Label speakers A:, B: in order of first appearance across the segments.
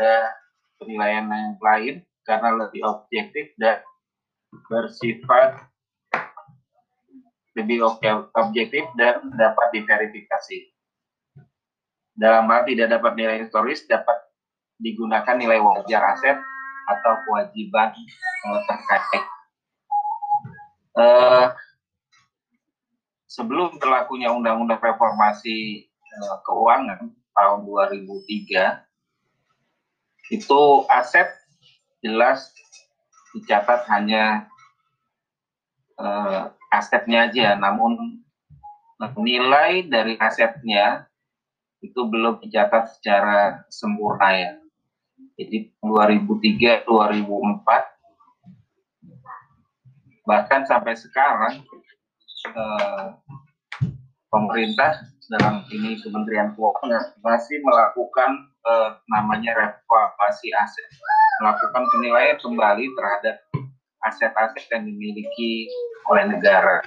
A: daripada penilaian yang lain karena lebih objektif dan bersifat lebih objektif dan dapat diverifikasi. Dalam hal tidak dapat nilai historis, dapat digunakan nilai wajar aset atau kewajiban terkait. Uh, sebelum berlakunya Undang-Undang Reformasi uh, Keuangan tahun 2003, itu aset jelas dicatat hanya uh, asetnya aja, namun nilai dari asetnya itu belum dicatat secara sempurna ya. Jadi 2003, 2004 bahkan sampai sekarang eh, pemerintah dalam ini Kementerian Keuangan masih melakukan eh, namanya revaluasi aset, melakukan penilaian kembali terhadap aset-aset yang dimiliki oleh negara.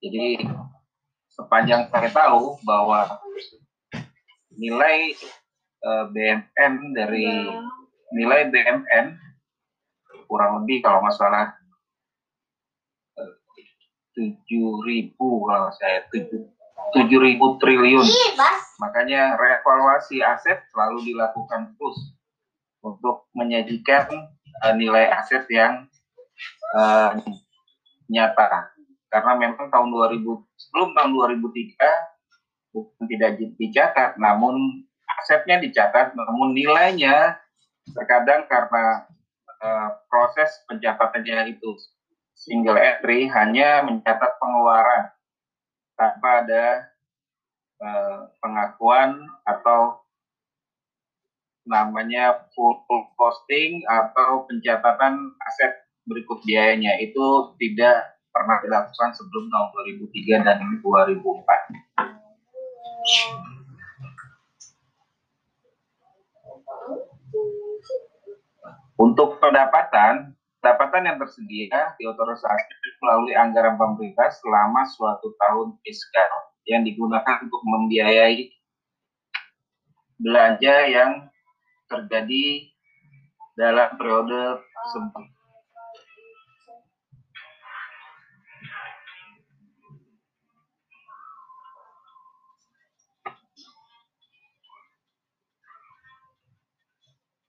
A: Jadi sepanjang saya tahu bahwa nilai eh, BMN dari nilai BMN kurang lebih kalau nggak salah tujuh ribu kalau saya tujuh tujuh ribu triliun. Makanya revaluasi aset selalu dilakukan terus untuk menyajikan uh, nilai aset yang uh, nyata. Karena memang tahun 2000 sebelum tahun 2003 bukan tidak dicatat, namun asetnya dicatat, namun nilainya terkadang karena uh, proses pencatatannya itu single entry hanya mencatat pengeluaran tanpa ada uh, pengakuan atau namanya full costing atau pencatatan aset berikut biayanya itu tidak pernah dilakukan sebelum tahun 2003 dan 2004. Untuk pendapatan, pendapatan yang tersedia diotorisasi melalui anggaran pemerintah selama suatu tahun fiskal yang digunakan untuk membiayai belanja yang terjadi dalam periode tersebut.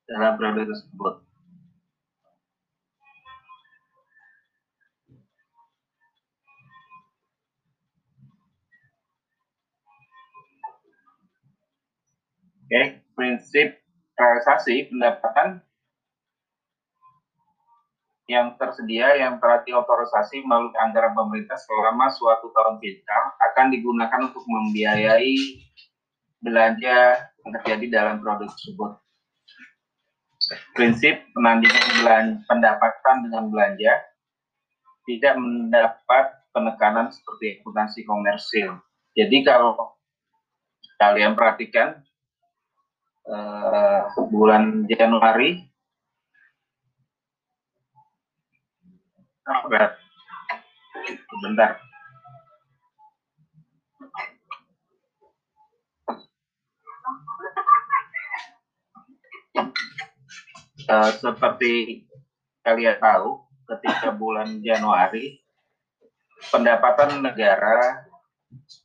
A: Dalam periode tersebut. Okay, prinsip realisasi pendapatan yang tersedia yang telah diotorisasi melalui anggaran pemerintah selama suatu tahun fiskal akan digunakan untuk membiayai belanja yang terjadi dalam produk tersebut. Prinsip penandingan pendapatan dengan belanja tidak mendapat penekanan seperti akuntansi komersil. Jadi kalau kalian perhatikan uh, bulan Januari. Oh, sebentar uh, seperti kalian tahu ketika bulan Januari pendapatan negara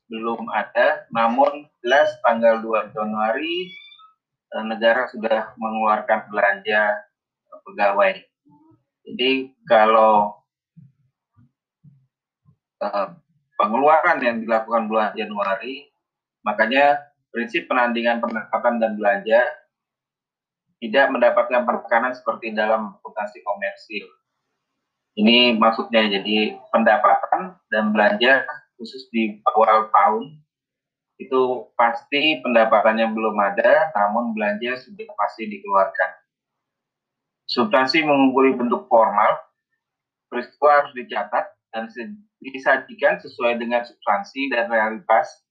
A: belum ada namun jelas tanggal 2 Januari Eh, negara sudah mengeluarkan belanja pegawai. Jadi kalau uh, pengeluaran yang dilakukan bulan Januari, makanya prinsip penandingan pendapatan dan belanja tidak mendapatkan penekanan seperti dalam akuntansi komersil. Ini maksudnya jadi pendapatan dan belanja khusus di awal tahun itu pasti pendapatannya belum ada, namun belanja sudah pasti dikeluarkan. Substansi mengungguli bentuk formal, peristiwa harus dicatat dan disajikan sesuai dengan substansi dan realitas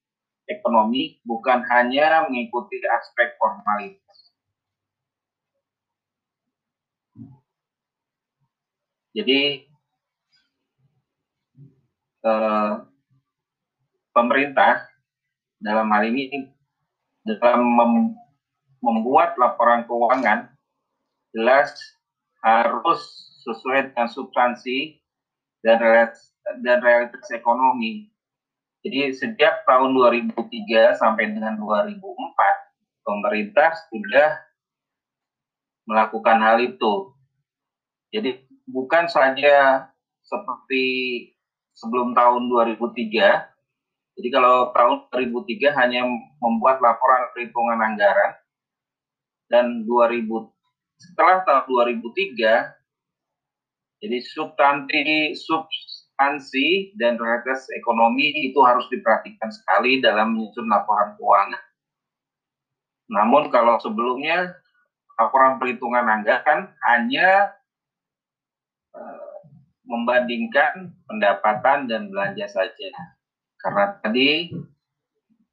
A: ekonomi, bukan hanya mengikuti aspek formalitas. Jadi, eh, pemerintah dalam hal ini dalam membuat laporan keuangan jelas harus sesuai dengan substansi dan dan realitas ekonomi. Jadi sejak tahun 2003 sampai dengan 2004, pemerintah sudah melakukan hal itu. Jadi bukan saja seperti sebelum tahun 2003. Jadi kalau tahun 2003 hanya membuat laporan perhitungan anggaran dan 2000 setelah tahun 2003 jadi substansi substansi dan realitas ekonomi itu harus diperhatikan sekali dalam menyusun laporan keuangan. Namun kalau sebelumnya laporan perhitungan anggaran hanya uh, membandingkan pendapatan dan belanja saja. Karena tadi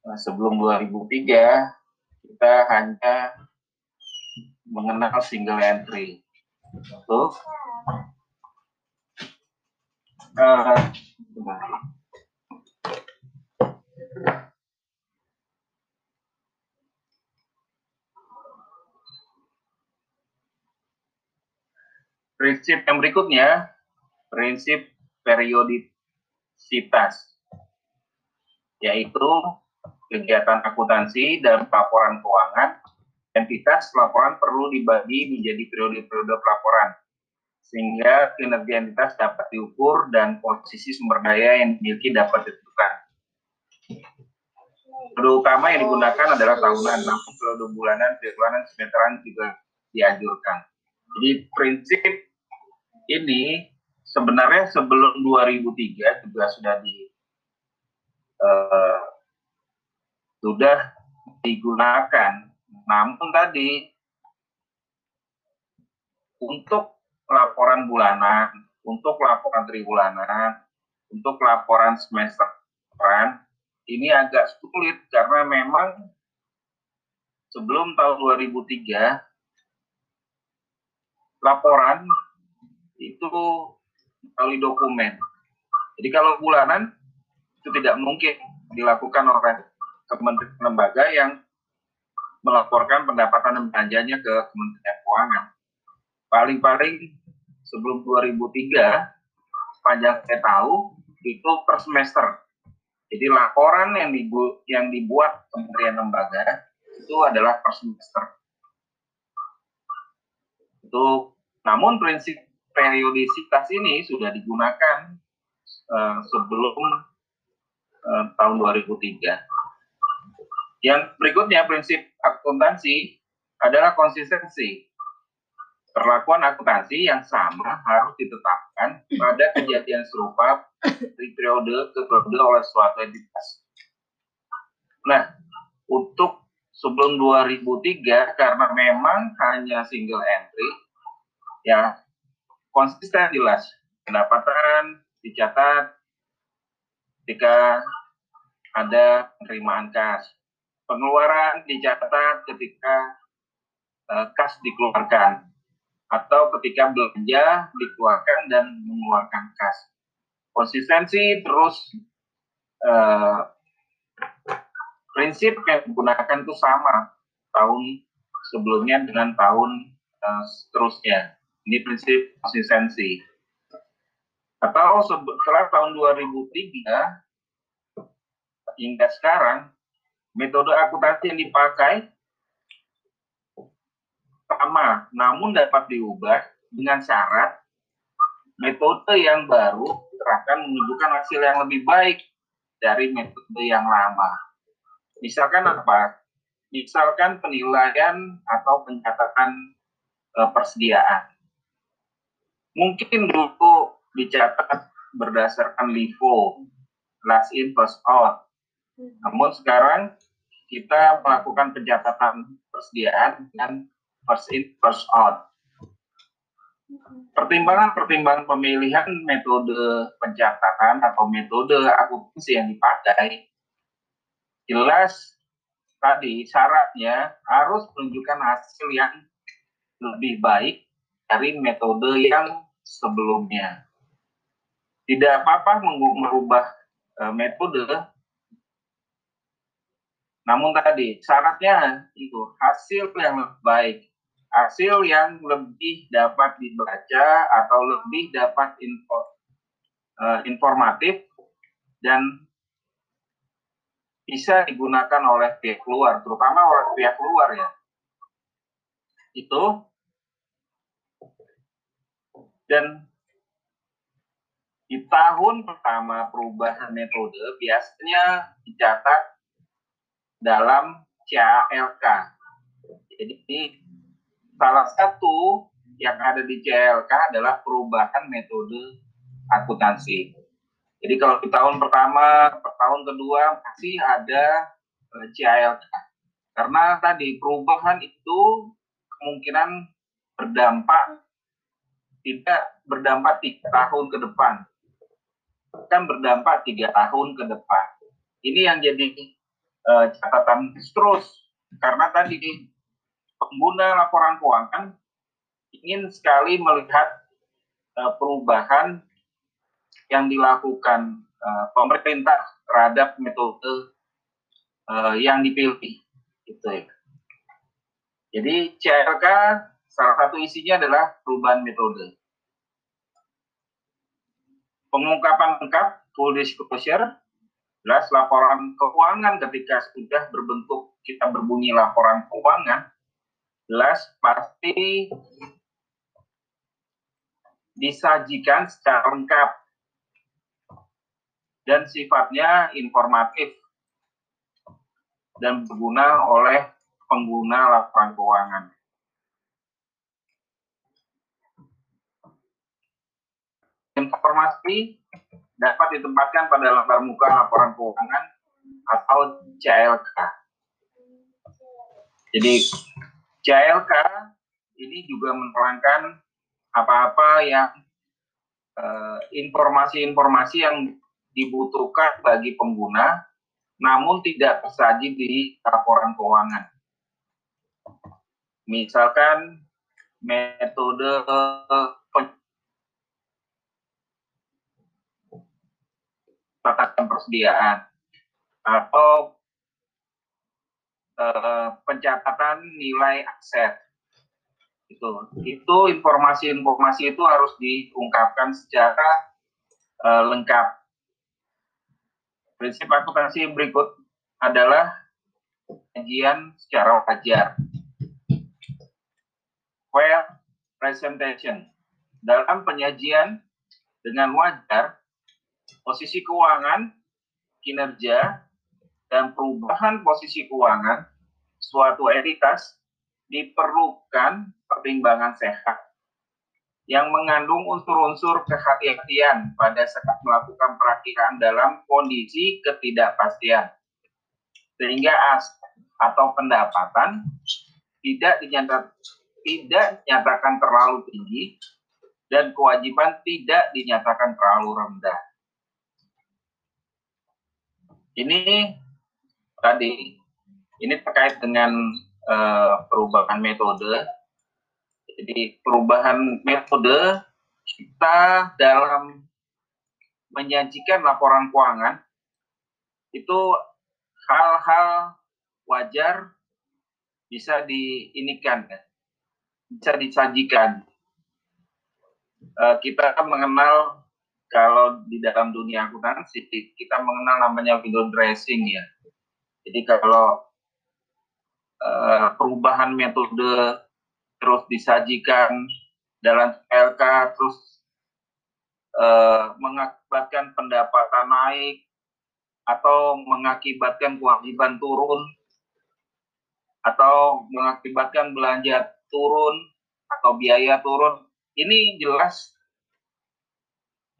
A: uh, sebelum 2003 kita hanya mengenal single entry. Uh, prinsip yang berikutnya, prinsip periodisitas, yaitu kegiatan akuntansi dan laporan keuangan entitas laporan perlu dibagi menjadi periode-periode pelaporan sehingga kinerja entitas dapat diukur dan posisi sumber daya yang dimiliki dapat ditentukan. Periode utama yang digunakan adalah tahunan, namun periode bulanan, triwulan, semesteran juga dianjurkan. Jadi prinsip ini sebenarnya sebelum 2003 juga sudah di uh, sudah digunakan namun tadi untuk laporan bulanan, untuk laporan triwulanan, untuk laporan semesteran ini agak sulit karena memang sebelum tahun 2003 laporan itu melalui dokumen. Jadi kalau bulanan itu tidak mungkin dilakukan oleh kementerian lembaga yang melaporkan pendapatan dan belanjanya ke Kementerian Keuangan. Paling-paling sebelum 2003, sepanjang saya tahu, itu per semester. Jadi laporan yang, dibu yang dibuat Kementerian Lembaga itu adalah per semester. Itu, namun prinsip periodisitas ini sudah digunakan uh, sebelum uh, tahun 2003. Yang berikutnya prinsip akuntansi adalah konsistensi. Perlakuan akuntansi yang sama harus ditetapkan pada kejadian serupa di periode ke periode oleh suatu entitas. Nah, untuk sebelum 2003 karena memang hanya single entry, ya konsisten jelas pendapatan dicatat ketika ada penerimaan kas pengeluaran dicatat ketika uh, kas dikeluarkan atau ketika belanja dikeluarkan dan mengeluarkan kas. Konsistensi terus uh, prinsip yang digunakan itu sama tahun sebelumnya dengan tahun uh, seterusnya. Ini prinsip konsistensi. Atau setelah tahun 2003 hingga sekarang metode akuntansi yang dipakai sama, namun dapat diubah dengan syarat metode yang baru akan menunjukkan hasil yang lebih baik dari metode yang lama. Misalkan apa? Misalkan penilaian atau pencatatan e, persediaan. Mungkin dulu dicatat berdasarkan LIFO, last in first out. Namun sekarang kita melakukan pencatatan persediaan dan first in first out. Pertimbangan-pertimbangan pemilihan metode pencatatan atau metode akuntansi yang dipakai jelas tadi syaratnya harus menunjukkan hasil yang lebih baik dari metode yang sebelumnya. Tidak apa-apa merubah eh, metode Namun tadi syaratnya itu hasil yang lebih baik, hasil yang lebih dapat dibaca atau lebih dapat info, uh, informatif dan bisa digunakan oleh pihak luar, terutama oleh pihak luar ya. Itu dan di tahun pertama perubahan metode biasanya dicatat dalam CALK. Jadi salah satu yang ada di CALK adalah perubahan metode akuntansi. Jadi kalau di tahun pertama, tahun kedua masih ada eh, CALK. Karena tadi perubahan itu kemungkinan berdampak tidak berdampak tiga tahun ke depan, kan berdampak tiga tahun ke depan. Ini yang jadi uh, catatan terus karena tadi pengguna laporan keuangan ingin sekali melihat uh, perubahan yang dilakukan uh, pemerintah terhadap metode uh, yang dipilih, gitu ya. Jadi CRK Salah satu isinya adalah perubahan metode. Pengungkapan lengkap, full disclosure, jelas laporan keuangan ketika sudah berbentuk kita berbunyi laporan keuangan, jelas pasti disajikan secara lengkap dan sifatnya informatif dan berguna oleh pengguna laporan keuangan. Informasi dapat ditempatkan pada lembar muka laporan keuangan atau CLK. Jadi CLK ini juga menerangkan apa-apa yang eh, informasi-informasi uh, yang dibutuhkan bagi pengguna, namun tidak tersaji di laporan keuangan. Misalkan metode tatakan persediaan atau uh, pencatatan nilai aset. Itu itu informasi-informasi itu harus diungkapkan secara uh, lengkap. Prinsip akuntansi berikut adalah penyajian secara wajar. Fair presentation. Dalam penyajian dengan wajar posisi keuangan, kinerja, dan perubahan posisi keuangan suatu entitas diperlukan pertimbangan sehat yang mengandung unsur-unsur kehati-hatian pada saat melakukan perakiraan dalam kondisi ketidakpastian. Sehingga as atau pendapatan tidak dinyatakan tidak dinyatakan terlalu tinggi dan kewajiban tidak dinyatakan terlalu rendah. Ini tadi ini terkait dengan uh, perubahan metode. Jadi perubahan metode kita dalam menyajikan laporan keuangan itu hal-hal wajar bisa diinikan bisa disajikan. Uh, kita mengenal kalau di dalam dunia akuntansi kita mengenal namanya window dressing ya. Jadi kalau uh, perubahan metode terus disajikan dalam LK terus uh, mengakibatkan pendapatan naik atau mengakibatkan kewajiban turun atau mengakibatkan belanja turun atau biaya turun ini jelas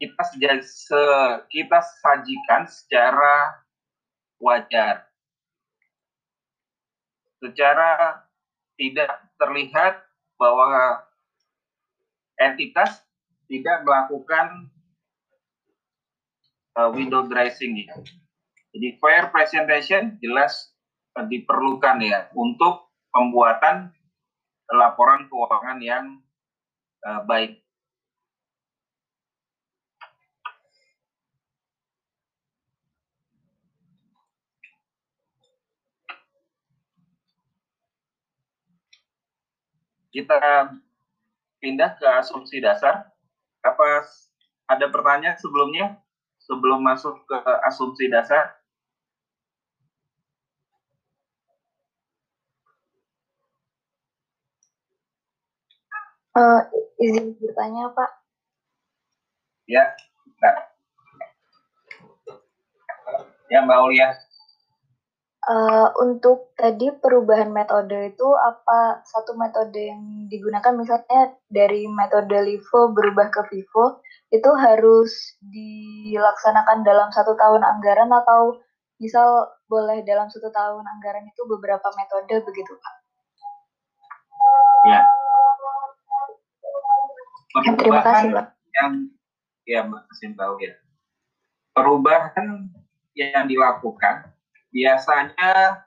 A: kita se, kita sajikan secara wajar, secara tidak terlihat bahwa entitas tidak melakukan uh, window dressing ya. Jadi fair presentation jelas uh, diperlukan ya untuk pembuatan laporan keuangan yang uh, baik. Kita pindah ke asumsi dasar. Apa ada pertanyaan sebelumnya? Sebelum masuk ke asumsi dasar?
B: Uh, izin bertanya, Pak.
A: Ya, Pak. Ya, Mbak Aulia.
B: Uh, untuk tadi perubahan metode itu apa satu metode yang digunakan misalnya dari metode LIFO berubah ke VIVO itu harus dilaksanakan dalam satu tahun anggaran atau misal boleh dalam satu tahun anggaran itu beberapa metode begitu Pak?
A: Ya.
B: Perubahan Terima kasih Pak.
A: Yang ya Mbak tahu ya. Perubahan yang dilakukan biasanya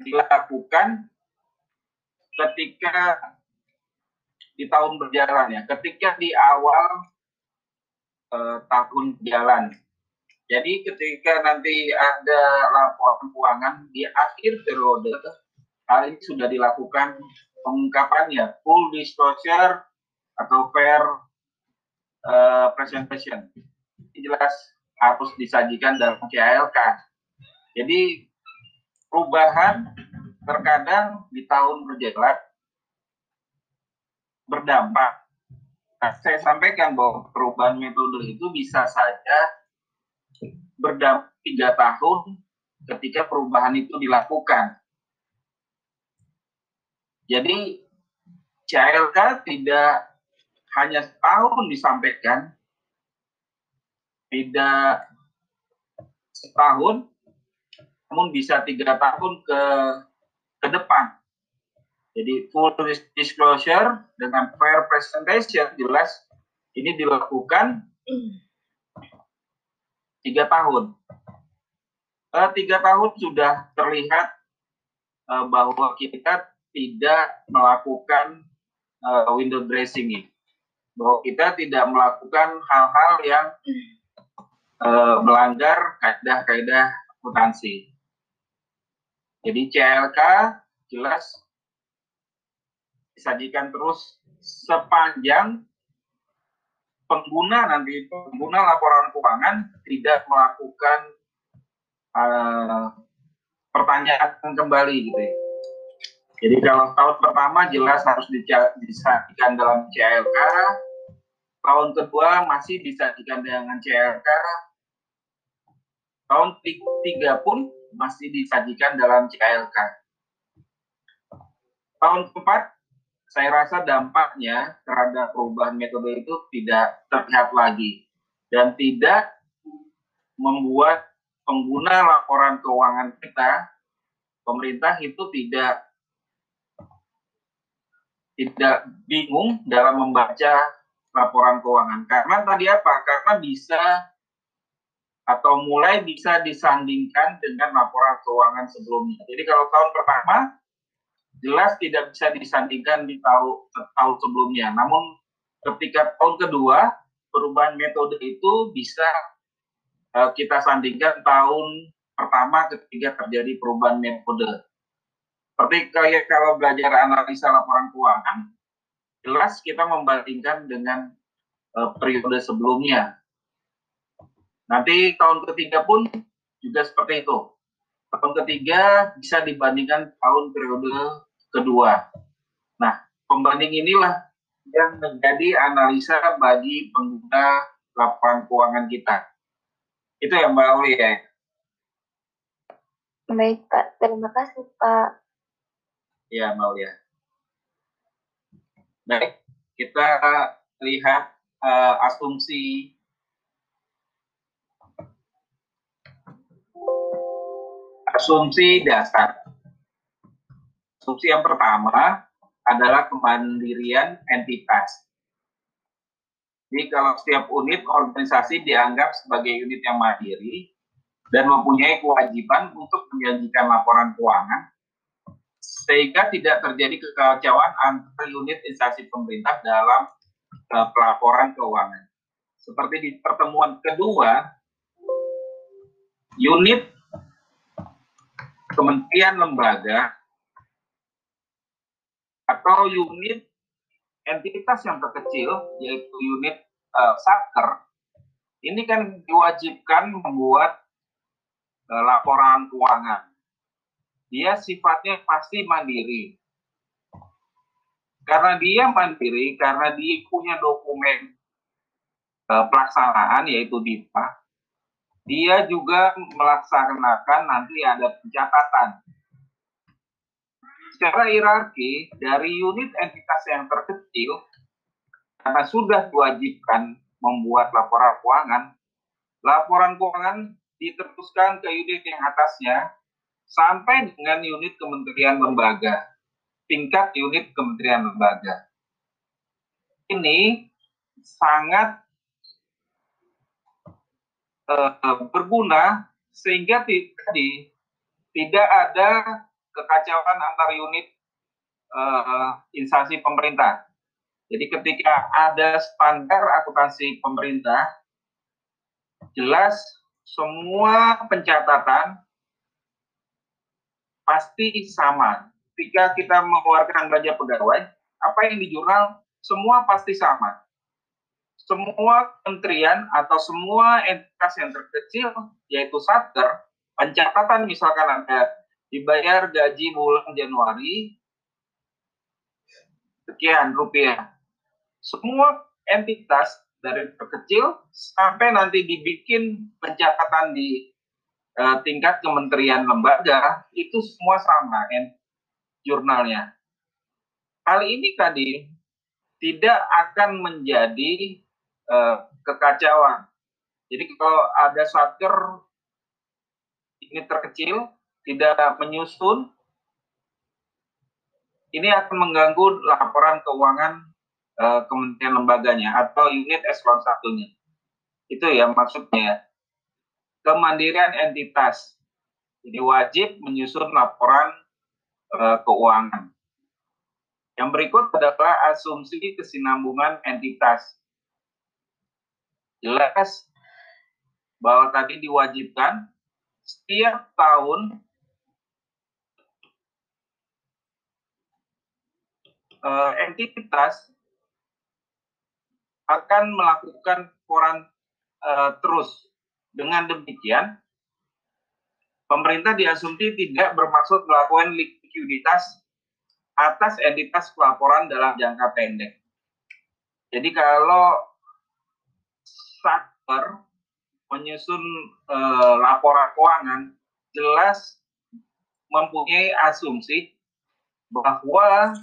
A: dilakukan ketika di tahun berjalan ya, ketika di awal eh, tahun jalan. Jadi ketika nanti ada laporan keuangan di akhir periode, hal ini sudah dilakukan pengungkapannya, full disclosure atau fair uh, presentation. Ini jelas harus disajikan dalam CLK. Jadi perubahan terkadang di tahun berjalan berdampak. Nah, saya sampaikan bahwa perubahan metode itu bisa saja berdampak tiga tahun ketika perubahan itu dilakukan. Jadi CLK tidak hanya setahun disampaikan, tidak setahun, namun bisa tiga tahun ke ke depan. Jadi full disclosure dengan fair presentation jelas ini dilakukan tiga tahun. Uh, tiga tahun sudah terlihat uh, bahwa kita tidak melakukan uh, window dressing bahwa kita tidak melakukan hal-hal yang uh, melanggar kaidah-kaidah akuntansi. Jadi CLK jelas disajikan terus sepanjang pengguna nanti pengguna laporan keuangan tidak melakukan uh, pertanyaan kembali gitu ya. Jadi kalau tahun pertama jelas harus disajikan dalam CLK, tahun kedua masih disajikan dengan CLK, tahun tiga pun masih disajikan dalam CLK. Tahun keempat, saya rasa dampaknya terhadap perubahan metode itu tidak terlihat lagi dan tidak membuat pengguna laporan keuangan kita, pemerintah itu tidak tidak bingung dalam membaca laporan keuangan. Karena tadi apa? Karena bisa atau mulai bisa disandingkan dengan laporan keuangan sebelumnya. Jadi kalau tahun pertama jelas tidak bisa disandingkan di tahun tahun sebelumnya. Namun ketika tahun kedua perubahan metode itu bisa uh, kita sandingkan tahun pertama ketika terjadi perubahan metode. Seperti kayak kalau belajar analisa laporan keuangan, jelas kita membandingkan dengan uh, periode sebelumnya Nanti tahun ketiga pun juga seperti itu. Tahun ketiga bisa dibandingkan tahun periode kedua. Nah, pembanding inilah yang menjadi analisa bagi pengguna laporan keuangan kita. Itu yang Mbak ya.
B: Baik Pak, terima kasih Pak.
A: Ya Mbak ya. Baik, kita lihat uh, asumsi asumsi dasar. Asumsi yang pertama adalah kemandirian entitas. Jadi kalau setiap unit organisasi dianggap sebagai unit yang mandiri dan mempunyai kewajiban untuk menjanjikan laporan keuangan, sehingga tidak terjadi kekacauan antar unit instansi pemerintah dalam uh, pelaporan keuangan. Seperti di pertemuan kedua, unit kementerian lembaga atau unit entitas yang terkecil yaitu unit uh, satker ini kan diwajibkan membuat uh, laporan keuangan. Dia sifatnya pasti mandiri. Karena dia mandiri, karena dia punya dokumen uh, pelaksanaan yaitu DIPA, dia juga melaksanakan nanti ada pencatatan. Secara hierarki, dari unit entitas yang terkecil, karena sudah diwajibkan membuat laporan keuangan, laporan keuangan diteruskan ke unit yang atasnya sampai dengan unit kementerian lembaga, tingkat unit kementerian lembaga. Ini sangat uh, berguna sehingga tadi tidak ada kekacauan antar unit uh, instansi pemerintah. Jadi ketika ada standar akuntansi pemerintah, jelas semua pencatatan pasti sama. Ketika kita mengeluarkan belanja pegawai, apa yang di jurnal semua pasti sama. Semua kementerian atau semua entitas yang terkecil, yaitu satker, pencatatan misalkan ada dibayar gaji bulan Januari, sekian rupiah semua entitas dari terkecil sampai nanti dibikin pencatatan di uh, tingkat kementerian lembaga itu semua sama kan jurnalnya. Hal ini tadi tidak akan menjadi uh, kekacauan. Jadi kalau ada satker ini terkecil tidak menyusun, ini akan mengganggu laporan keuangan uh, kementerian lembaganya atau unit eselon satunya. Itu ya maksudnya. Kemandirian entitas. Jadi wajib menyusun laporan uh, keuangan. Yang berikut adalah asumsi kesinambungan entitas. Jelas bahwa tadi diwajibkan setiap tahun uh, entitas akan melakukan koran uh, terus. Dengan demikian, pemerintah diasumsi tidak bermaksud melakukan likuiditas atas entitas pelaporan dalam jangka pendek. Jadi kalau satker menyusun uh, laporan keuangan, jelas mempunyai asumsi bahwa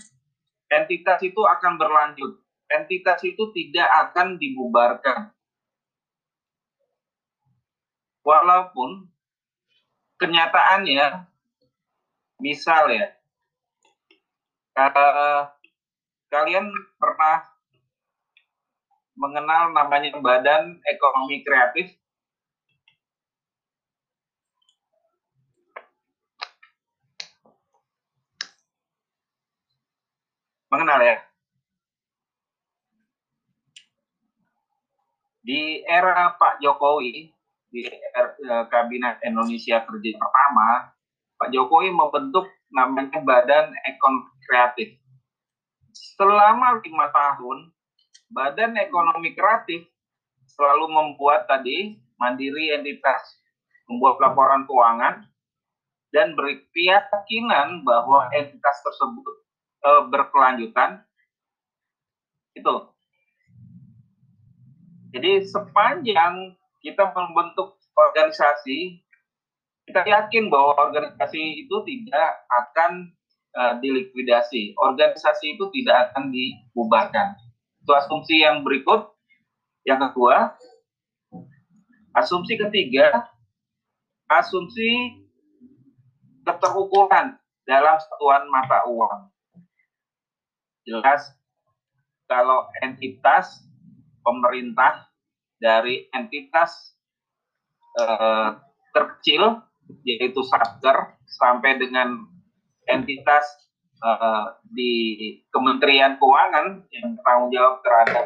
A: entitas itu akan berlanjut entitas itu tidak akan dibubarkan. Walaupun kenyataannya, misal ya, uh, kalian pernah mengenal namanya Badan Ekonomi Kreatif? Mengenal ya? Di era Pak Jokowi, di era, eh, Kabinet Indonesia Kerja pertama, Pak Jokowi membentuk namanya Badan Ekonomi Kreatif. Selama lima tahun, Badan Ekonomi Kreatif selalu membuat tadi mandiri entitas, membuat laporan keuangan, dan berkeyakinan bahwa entitas tersebut e, berkelanjutan. Itu jadi sepanjang kita membentuk organisasi, kita yakin bahwa organisasi itu tidak akan uh, dilikuidasi. Organisasi itu tidak akan dibubarkan. Itu asumsi yang berikut. Yang kedua, asumsi ketiga, asumsi keterukuran dalam satuan mata uang. Jelas kalau entitas pemerintah dari entitas eh, terkecil yaitu satker sampai dengan entitas eh, di Kementerian Keuangan yang tanggung jawab terhadap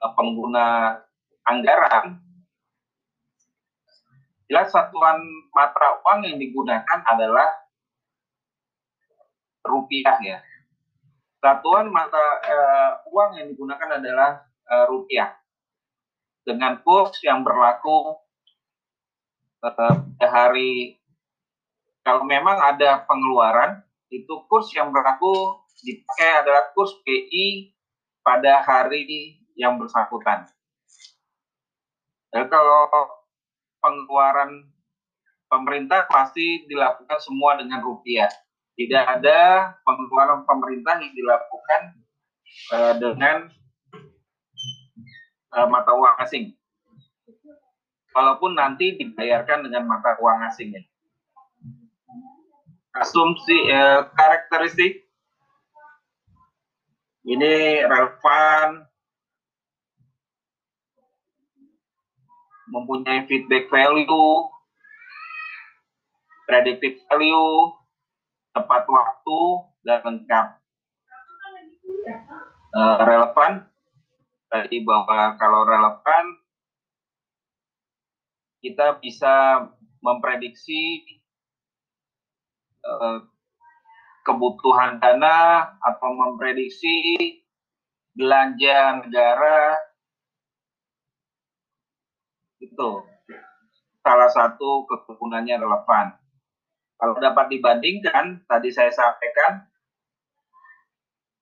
A: eh, pengguna anggaran. Jelas satuan mata uang yang digunakan adalah rupiah ya. Satuan mata uh, uang yang digunakan adalah uh, rupiah. Dengan kurs yang berlaku uh, hari kalau memang ada pengeluaran itu kurs yang berlaku dipakai adalah kurs PI pada hari yang bersangkutan. Dan kalau pengeluaran pemerintah pasti dilakukan semua dengan rupiah. Tidak ada pengeluaran pemerintah yang dilakukan uh, dengan uh, mata uang asing. Walaupun nanti dibayarkan dengan mata uang asing. Asumsi uh, karakteristik. Ini relevan. Mempunyai feedback value. Predictive value, tepat waktu, dan lengkap. Uh, relevan, tadi bahwa kalau relevan, kita bisa memprediksi uh, kebutuhan dana atau memprediksi belanja negara itu salah satu kegunanya relevan. Kalau dapat dibandingkan, tadi saya sampaikan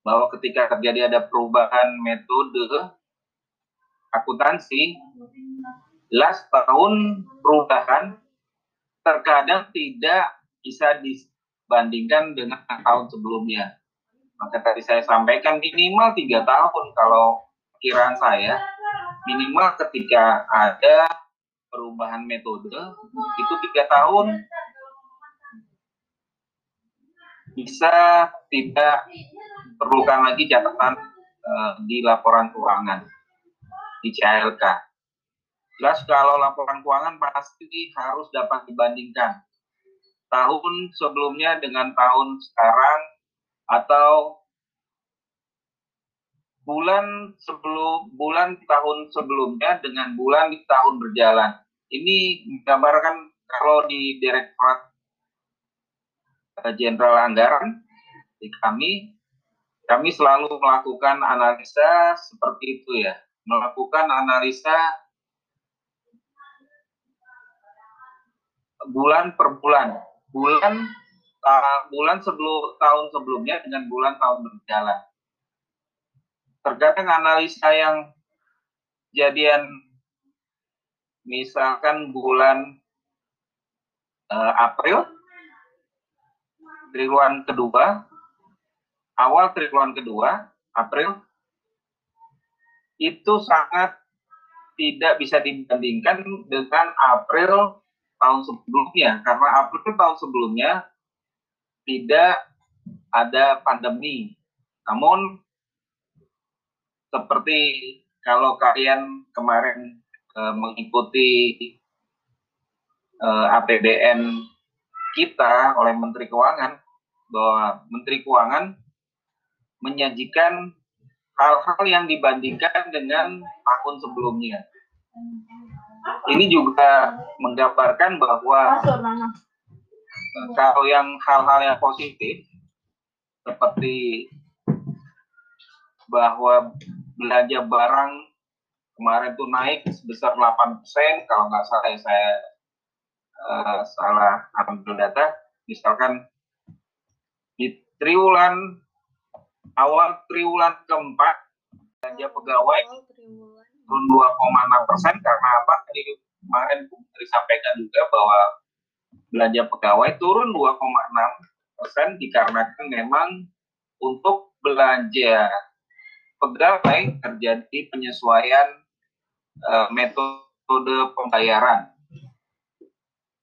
A: bahwa ketika terjadi ada perubahan metode akuntansi, jelas tahun perubahan terkadang tidak bisa dibandingkan dengan tahun sebelumnya. Maka tadi saya sampaikan minimal tiga tahun kalau kiraan saya minimal ketika ada perubahan metode itu tiga tahun bisa tidak perlukan lagi catatan uh, di laporan keuangan di CLK. Jelas kalau laporan keuangan pasti harus dapat dibandingkan tahun sebelumnya dengan tahun sekarang atau bulan sebelum bulan tahun sebelumnya dengan bulan di tahun berjalan. Ini menggambarkan kalau di Direktorat Jenderal Anggaran di kami kami selalu melakukan analisa seperti itu ya melakukan analisa bulan per bulan bulan uh, bulan sebelum tahun sebelumnya dengan bulan tahun berjalan. Terkadang analisa yang jadian. Misalkan bulan uh, April triwulan kedua, awal triwulan kedua, April, itu sangat tidak bisa dibandingkan dengan April tahun sebelumnya karena April tahun sebelumnya tidak ada pandemi. Namun seperti kalau kalian kemarin e, mengikuti e, eh, APBN kita oleh Menteri Keuangan bahwa Menteri Keuangan menyajikan hal-hal yang dibandingkan dengan tahun sebelumnya. Ini juga menggambarkan bahwa kalau yang hal-hal yang positif seperti bahwa belanja barang kemarin itu naik sebesar 8% kalau nggak salah ya saya uh, salah ambil data, misalkan di triwulan awal triwulan keempat belanja pegawai turun 2,6 persen karena apa? Tadi kemarin Bu Menteri sampaikan juga bahwa belanja pegawai turun 2,6 persen dikarenakan memang untuk belanja pegawai terjadi penyesuaian uh, metode pembayaran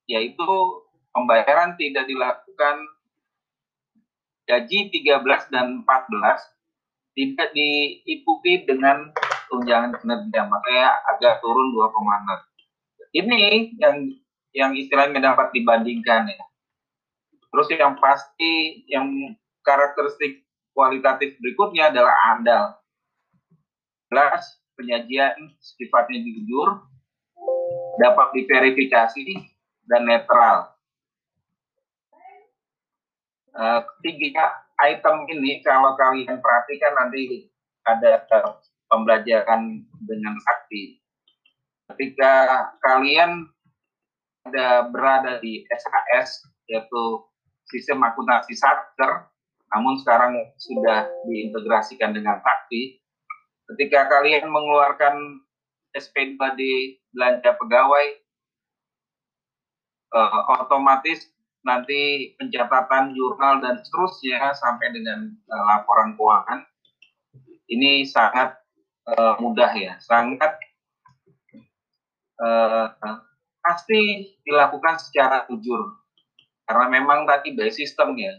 A: yaitu pembayaran tidak dilakukan gaji 13 dan 14 tidak diikuti dengan tunjangan kinerja makanya agak turun 2,6 ini yang yang istilahnya dapat dibandingkan ya. Terus yang pasti yang karakteristik kualitatif berikutnya adalah andal. Jelas penyajian sifatnya jujur dapat diverifikasi dan netral. Uh, ketiga, item ini kalau kalian perhatikan nanti ada pembelajaran dengan sakti. Ketika kalian ada berada di SHS yaitu sistem akuntansi satker, namun sekarang sudah diintegrasikan dengan sakti. Ketika kalian mengeluarkan SP2 di belanja pegawai, uh, otomatis nanti pencatatan jurnal dan seterusnya sampai dengan uh, laporan keuangan ini sangat uh, mudah ya, sangat uh, pasti dilakukan secara jujur karena memang tadi by sistem ya.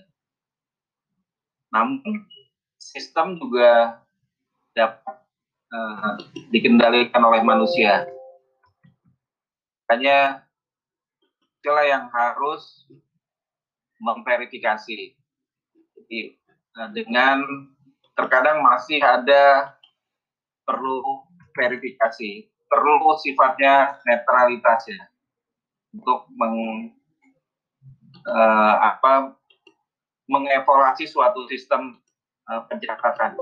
A: Namun sistem juga dapat uh, dikendalikan oleh manusia. Hanya itulah yang harus memverifikasi. Jadi dengan terkadang masih ada perlu verifikasi, perlu sifatnya netralitas ya untuk meng uh, apa mengevaluasi suatu sistem uh, pencatatan.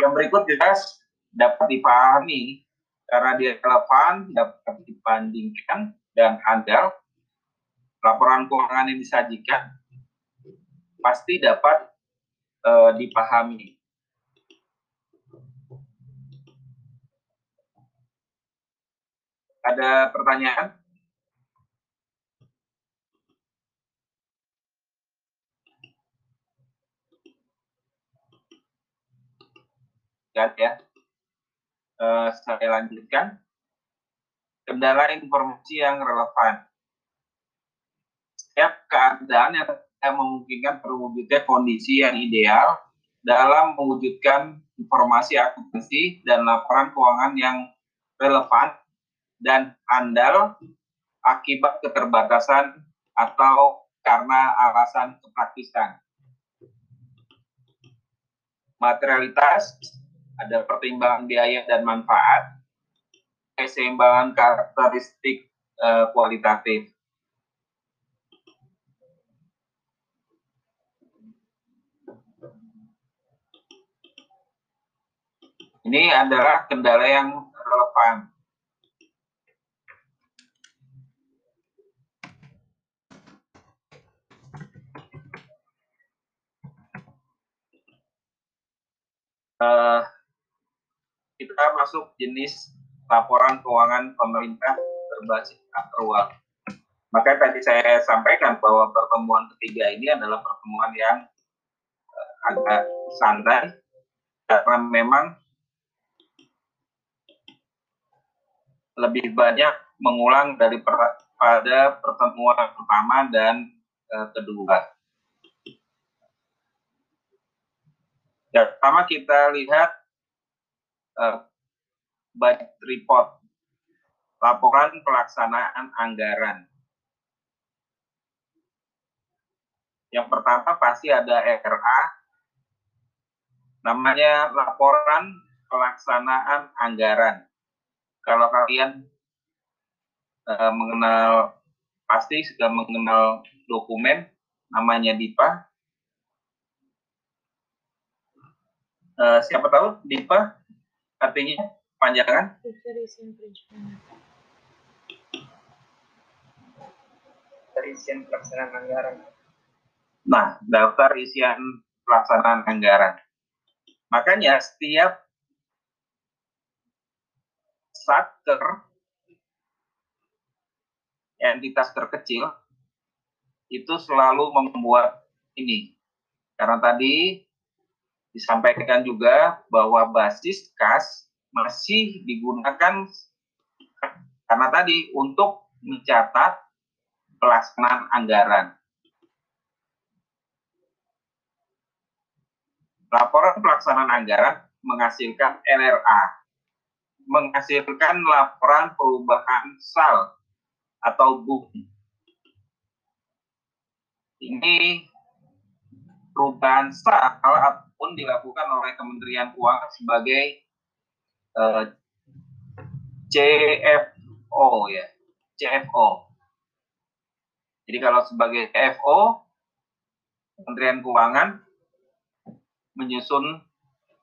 A: Yang berikut jelas dapat dipahami karena dia relevan, dapat dibandingkan dan handal. Laporan keuangan yang disajikan pasti dapat uh, dipahami. Ada pertanyaan? kan ya. Uh, saya lanjutkan. Kendala informasi yang relevan. Setiap keadaan yang memungkinkan terwujudnya kondisi yang ideal dalam mewujudkan informasi akuntansi dan laporan keuangan yang relevan dan andal akibat keterbatasan atau karena alasan kepraktisan. Materialitas ada pertimbangan biaya dan manfaat, keseimbangan karakteristik uh, kualitatif. Ini adalah kendala yang relevan. Uh, kita masuk jenis laporan keuangan pemerintah berbasis aktual. Maka tadi saya sampaikan bahwa pertemuan ketiga ini adalah pertemuan yang uh, agak santai karena memang lebih banyak mengulang dari pada pertemuan pertama dan uh, kedua. Yang pertama kita lihat uh, budget report, laporan pelaksanaan anggaran. Yang pertama pasti ada RA, namanya laporan pelaksanaan anggaran. Kalau kalian uh, mengenal, pasti sudah mengenal dokumen, namanya DIPA. Uh, siapa tahu DIPA artinya panjangan? Daftar isian isian pelaksanaan anggaran. Nah, daftar isian pelaksanaan anggaran. Makanya setiap satker entitas terkecil itu selalu membuat ini. Karena tadi disampaikan juga bahwa basis kas masih digunakan karena tadi untuk mencatat pelaksanaan anggaran. Laporan pelaksanaan anggaran menghasilkan LRA, menghasilkan laporan perubahan sal atau bukti. Ini perubahan sal pun dilakukan oleh Kementerian Keuangan sebagai uh, eh, CFO ya, CFO. Jadi kalau sebagai CFO Kementerian Keuangan menyusun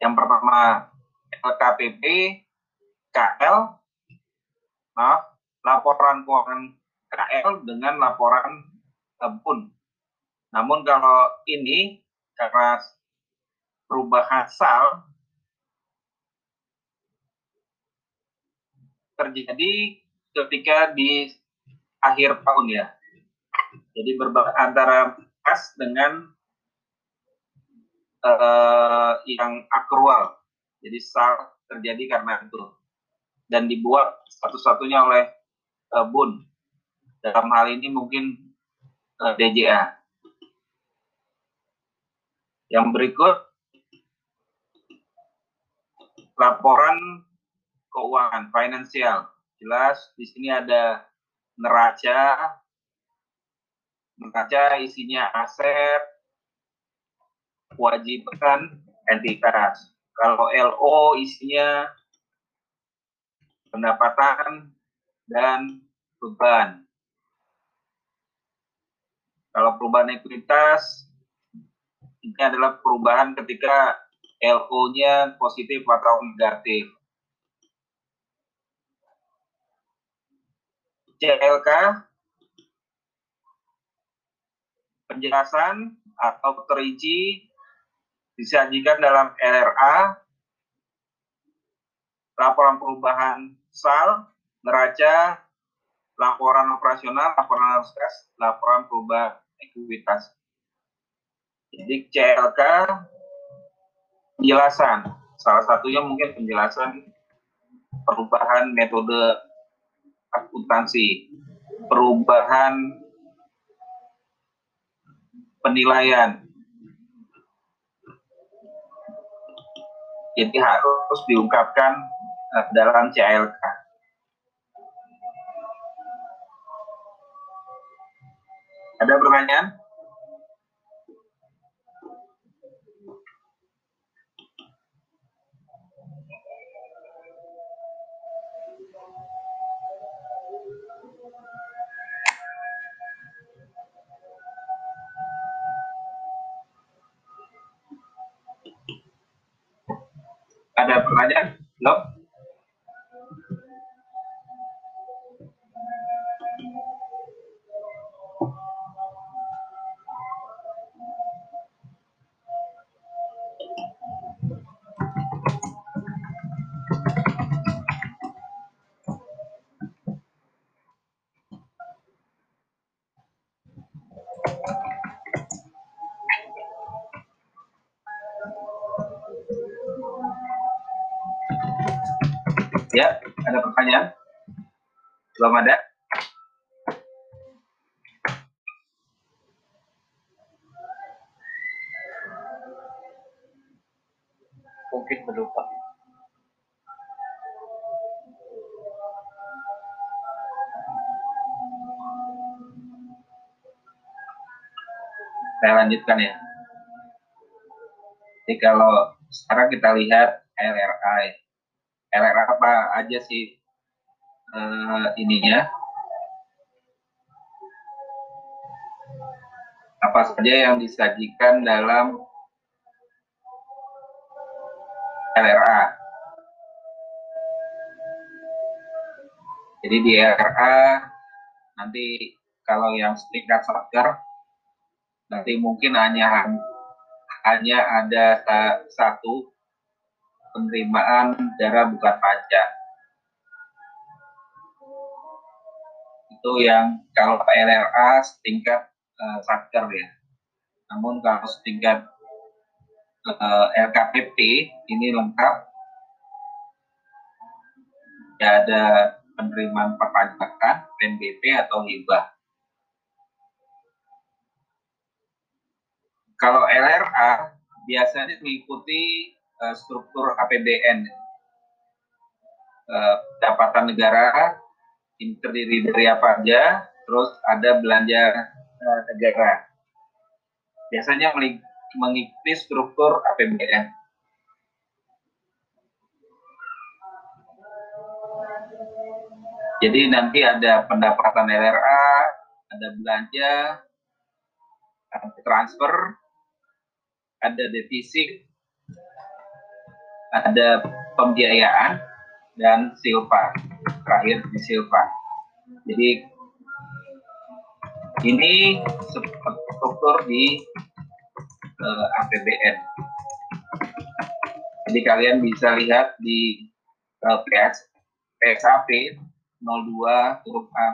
A: yang pertama LKPP, KL, maaf, laporan keuangan KL dengan laporan PUN. Namun kalau ini karena perubahan sal terjadi ketika di akhir tahun ya. Jadi antara kas dengan uh, yang akrual. Jadi sal terjadi karena itu dan dibuat satu-satunya oleh uh, Bun. Dalam hal ini mungkin uh, eh, DJA. Yang berikut laporan keuangan finansial. Jelas di sini ada neraca, neraca isinya aset, kewajiban entitas. Kalau LO isinya pendapatan dan beban. Kalau perubahan ekuitas ini adalah perubahan ketika LO-nya positif atau negatif. CLK penjelasan atau terinci disajikan dalam LRA laporan perubahan SAL, neraca, laporan operasional, laporan arus laporan perubahan ekuitas. Jadi CLK penjelasan, salah satunya mungkin penjelasan perubahan metode akuntansi, perubahan penilaian. Jadi harus diungkapkan eh, dalam CLK. Ada pertanyaan? Ada Ya, ada pertanyaan? Belum ada? Mungkin Pak. Saya lanjutkan ya. Jadi kalau sekarang kita lihat LRI LR apa aja sih uh, ininya apa saja yang disajikan dalam LRA. Jadi di LRA nanti kalau yang setingkat satker nanti mungkin hanya hanya ada satu penerimaan darah bukan pajak. Itu yang kalau LRA setingkat uh, satker ya. Namun kalau setingkat uh, eh, LKPP ini lengkap. Ya ada penerimaan perpajakan, PNBP atau hibah. Kalau LRA biasanya mengikuti uh, struktur APBN. Eh, pendapatan negara ini terdiri dari apa aja, terus ada belanja uh, negara. Biasanya mengikuti struktur APBN. Jadi nanti ada pendapatan LRA, ada belanja, ada transfer, ada defisit, ada pembiayaan dan silva terakhir di silva jadi ini struktur di uh, eh, APBN jadi kalian bisa lihat di uh, PS, PSAP 02 huruf A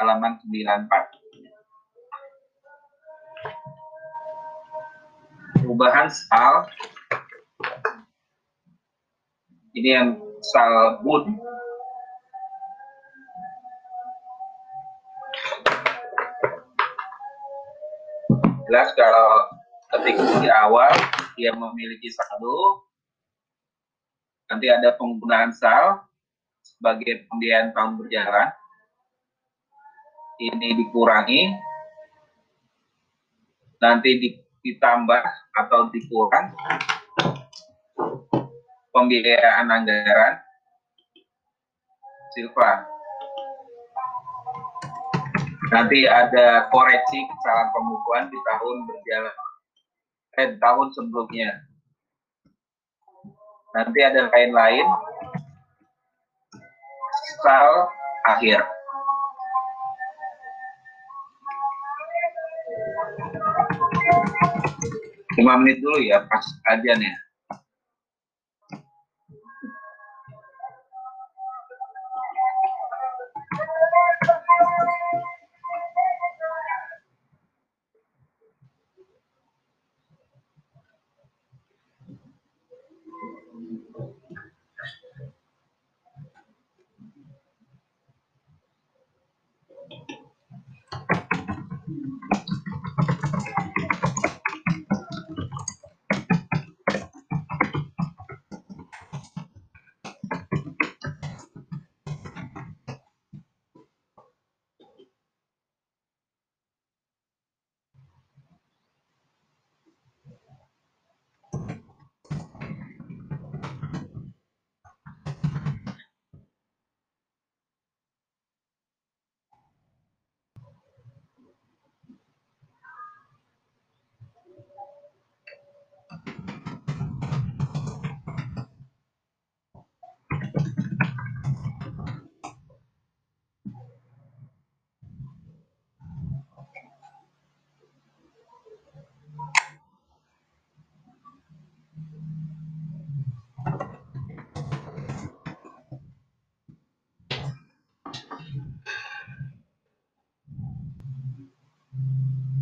A: halaman 94 perubahan sal ini yang sal bun jelas kalau ketika di awal dia memiliki saldo. Nanti ada penggunaan sal sebagai pembiayaan tahun berjalan. Ini dikurangi. Nanti ditambah atau dikurang pembiayaan anggaran. Silva. Nanti ada koreksi kesalahan pembukuan di tahun berjalan. Eh tahun sebelumnya. Nanti ada lain-lain. Sal akhir. Lima menit dulu ya pas kajian ya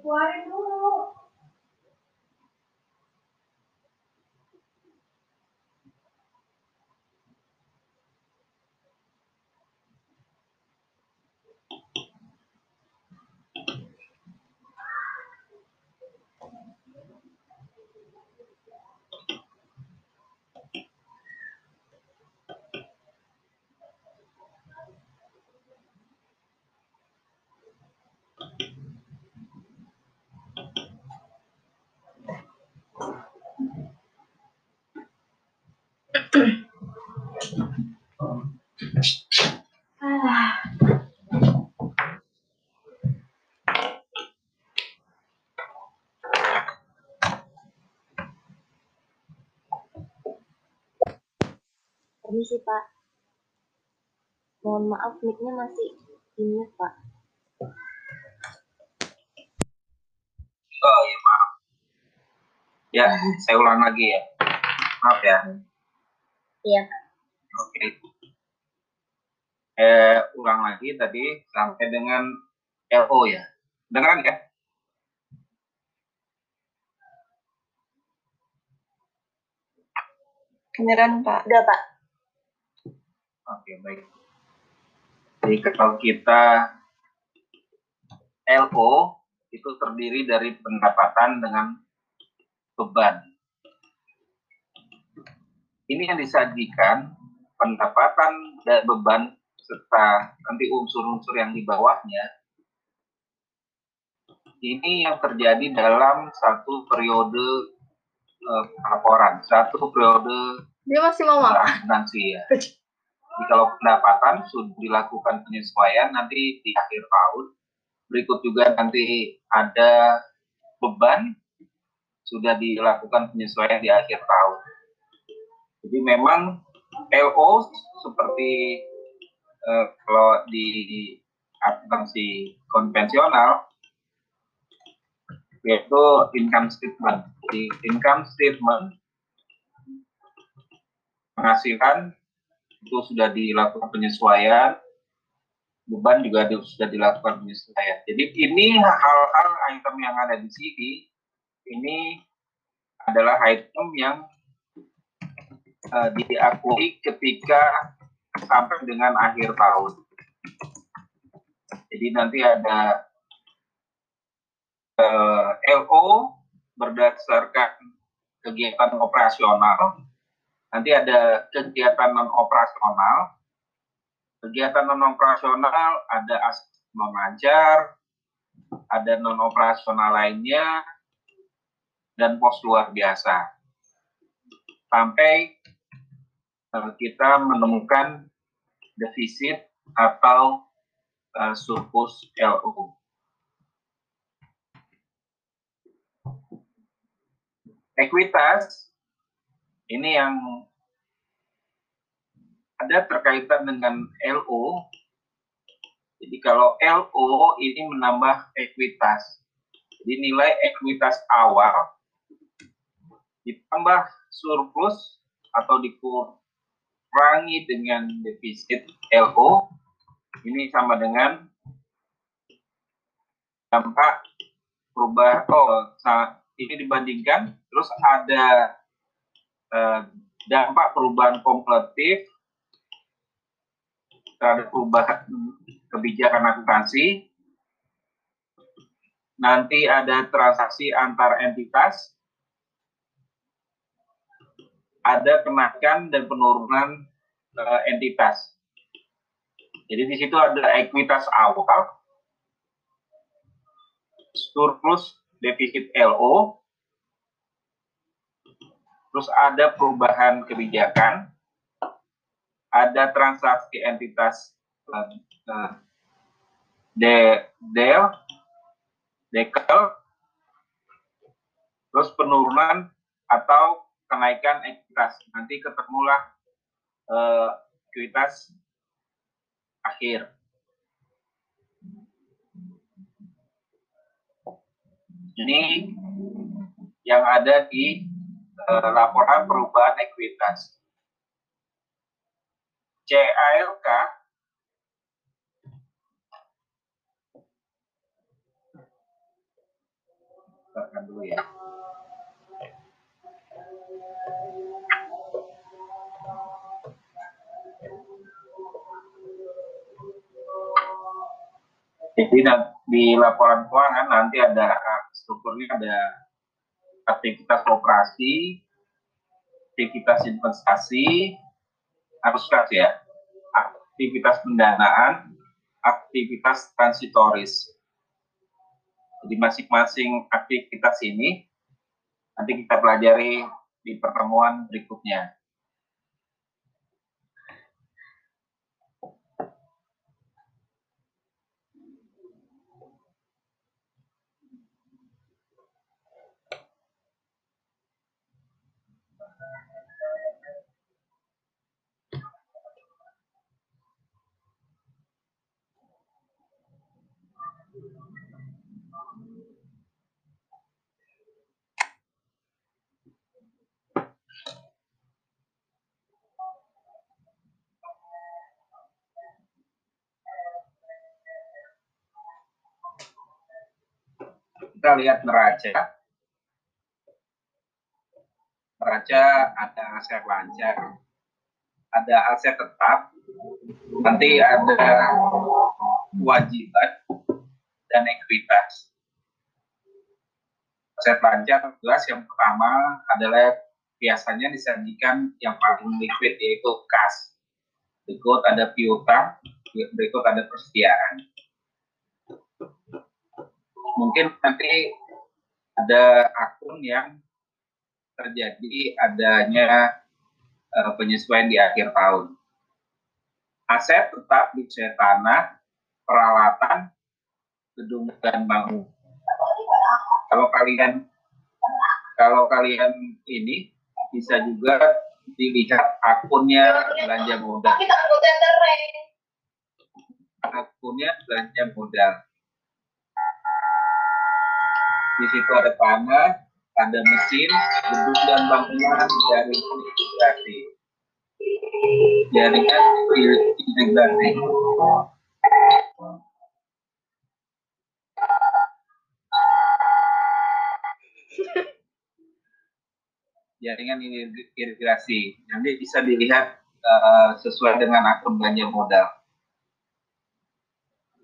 C: Dikeluarin dulu. Permisi Pak. Mohon maaf mic-nya masih ini Pak.
A: Oh iya maaf. Ya, saya ulang lagi ya. Maaf ya.
C: Iya.
A: Oke. Eh, ulang lagi tadi sampai dengan LO ya. Dengeran ya?
B: Kedengeran Pak.
C: Udah Pak.
A: Oke, baik. Jadi kalau kita LO itu terdiri dari pendapatan dengan beban. Ini yang disajikan pendapatan dan beban serta nanti unsur-unsur yang di bawahnya. Ini yang terjadi dalam satu periode uh, laporan, satu periode
B: Dia masih mau makan.
A: akuntansi ya. Kalau pendapatan sudah dilakukan penyesuaian nanti di akhir tahun, berikut juga nanti ada beban sudah dilakukan penyesuaian di akhir tahun. Jadi memang LO seperti eh, kalau di akuntansi konvensional yaitu income statement. Di income statement penghasilan itu sudah dilakukan penyesuaian, beban juga sudah dilakukan penyesuaian. Jadi ini hal-hal item yang ada di sini ini adalah item yang eh, diakui ketika sampai dengan akhir tahun. Jadi nanti ada eh, LO berdasarkan kegiatan operasional, nanti ada kegiatan non operasional. Kegiatan non operasional ada as mengajar, ada non operasional lainnya, dan pos luar biasa. Sampai eh, kita menemukan defisit atau eh, surplus LO. Ekuitas ini yang ada terkaitan dengan LO. Jadi kalau LO ini menambah ekuitas. Jadi nilai ekuitas awal ditambah surplus atau dikurangi dengan defisit LO ini sama dengan dampak perubahan oh ini dibandingkan terus ada eh, dampak perubahan kumulatif terhadap perubahan kebijakan akuntansi nanti ada transaksi antar entitas ada kenaikan dan penurunan eh, entitas. Jadi di situ ada ekuitas awal, surplus defisit LO, terus ada perubahan kebijakan, ada transaksi entitas de, del, dekel, terus penurunan atau kenaikan ekuitas. Nanti ketemulah ekuitas akhir. Ini yang ada di eh, laporan perubahan ekuitas. CALK Kita dulu ya. Jadi di laporan keuangan nanti ada strukturnya ada aktivitas operasi, aktivitas investasi, harus kasih ya, aktivitas pendanaan, aktivitas transitoris. Jadi masing-masing aktivitas ini nanti kita pelajari di pertemuan berikutnya. Kita lihat neraca. Neraca ada aset lancar, ada aset tetap, nanti ada kewajiban dan ekuitas. Aset lancar jelas yang pertama adalah biasanya disajikan yang paling liquid yaitu kas. Berikut ada piutang, berikut ada persediaan mungkin nanti ada akun yang terjadi adanya uh, penyesuaian di akhir tahun. Aset tetap di tanah, peralatan, gedung dan bangun. Kalau kalian kalau kalian ini bisa juga dilihat akunnya belanja modal. Akunnya belanja modal di situ ada tanah, ada mesin, gedung dan bangunan dari integrasi. Jaringan integrasi. Jaringan integrasi. Nanti bisa dilihat uh, sesuai dengan akun belanja modal.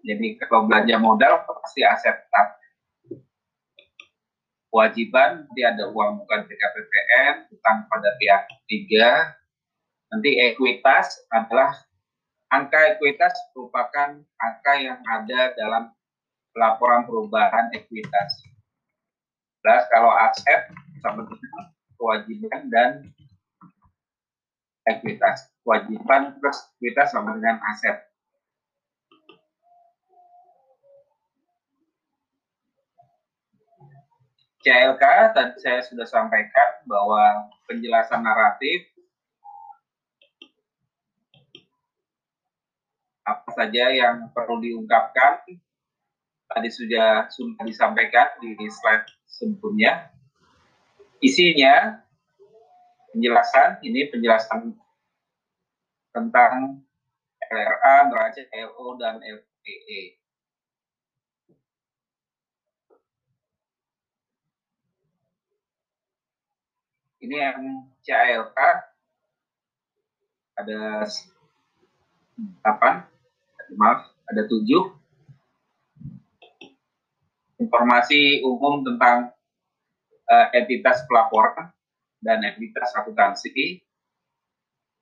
A: Jadi kalau belanja modal pasti aset kewajiban nanti ada uang bukan PKPPN, utang pada pihak ketiga. Nanti ekuitas adalah angka ekuitas merupakan angka yang ada dalam laporan perubahan ekuitas. Jelas kalau aset sama dengan kewajiban dan ekuitas. Kewajiban plus ekuitas sama dengan aset. CLK tadi saya sudah sampaikan bahwa penjelasan naratif apa saja yang perlu diungkapkan tadi sudah sudah disampaikan di slide sebelumnya. Isinya penjelasan ini penjelasan tentang LRA, neraca LO dan LPE. Ini yang CALK ada apa? Maaf, ada tujuh. Informasi umum tentang uh, entitas pelaporan dan entitas akuntansi,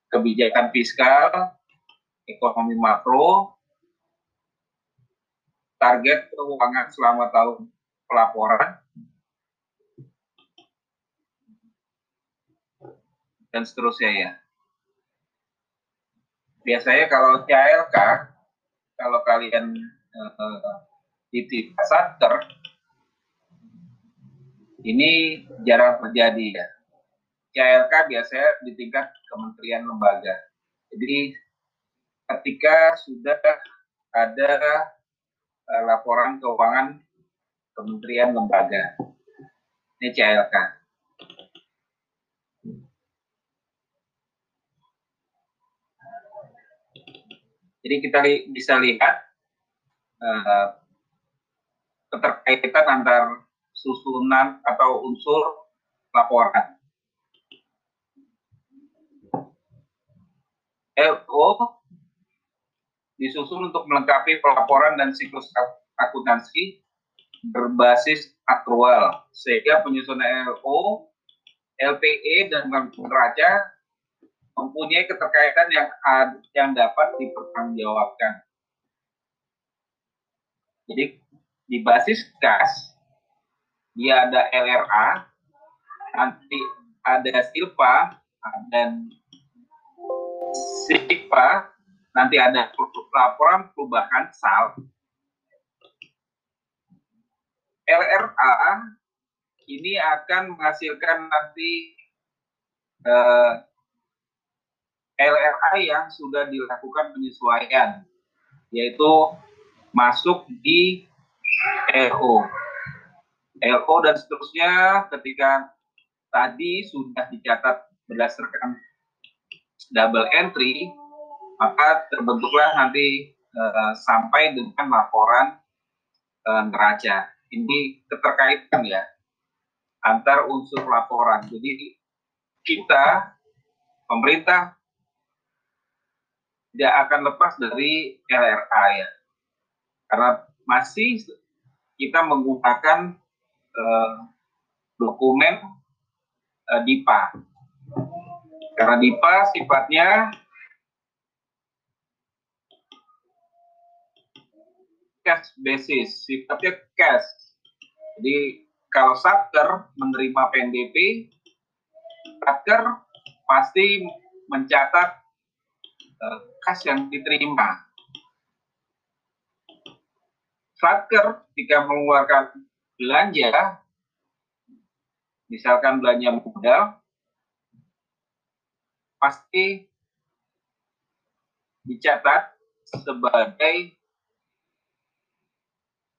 A: kebijakan fiskal, ekonomi makro, target keuangan selama tahun pelaporan, dan seterusnya ya. Biasanya kalau CLK, kalau kalian uh, di satker, ini jarang terjadi ya. CLK biasanya di tingkat kementerian lembaga. Jadi ketika sudah ada uh, laporan keuangan kementerian lembaga, ini CLK. Jadi kita li bisa lihat uh, keterkaitan antar susunan atau unsur laporan. LO disusun untuk melengkapi pelaporan dan siklus akuntansi berbasis akrual sehingga penyusunan LO, LPE dan neraca mempunyai keterkaitan yang yang dapat dipertanggungjawabkan. Jadi di basis gas dia ada LRA, nanti ada silpa dan SIPA, nanti ada laporan perubahan SAL. LRA ini akan menghasilkan nanti eh, LRA yang sudah dilakukan penyesuaian, yaitu masuk di LO. LO dan seterusnya ketika tadi sudah dicatat berdasarkan double entry, maka terbentuklah nanti uh, sampai dengan laporan uh, neraca. ini keterkaitan ya antar unsur laporan. Jadi kita pemerintah tidak akan lepas dari LRA ya. Karena masih kita menggunakan eh, dokumen eh, DIPA. Karena DIPA sifatnya cash basis, sifatnya cash. Jadi kalau Satker menerima PNBP, Satker pasti mencatat kas yang diterima. Satker jika mengeluarkan belanja, misalkan belanja modal, pasti dicatat sebagai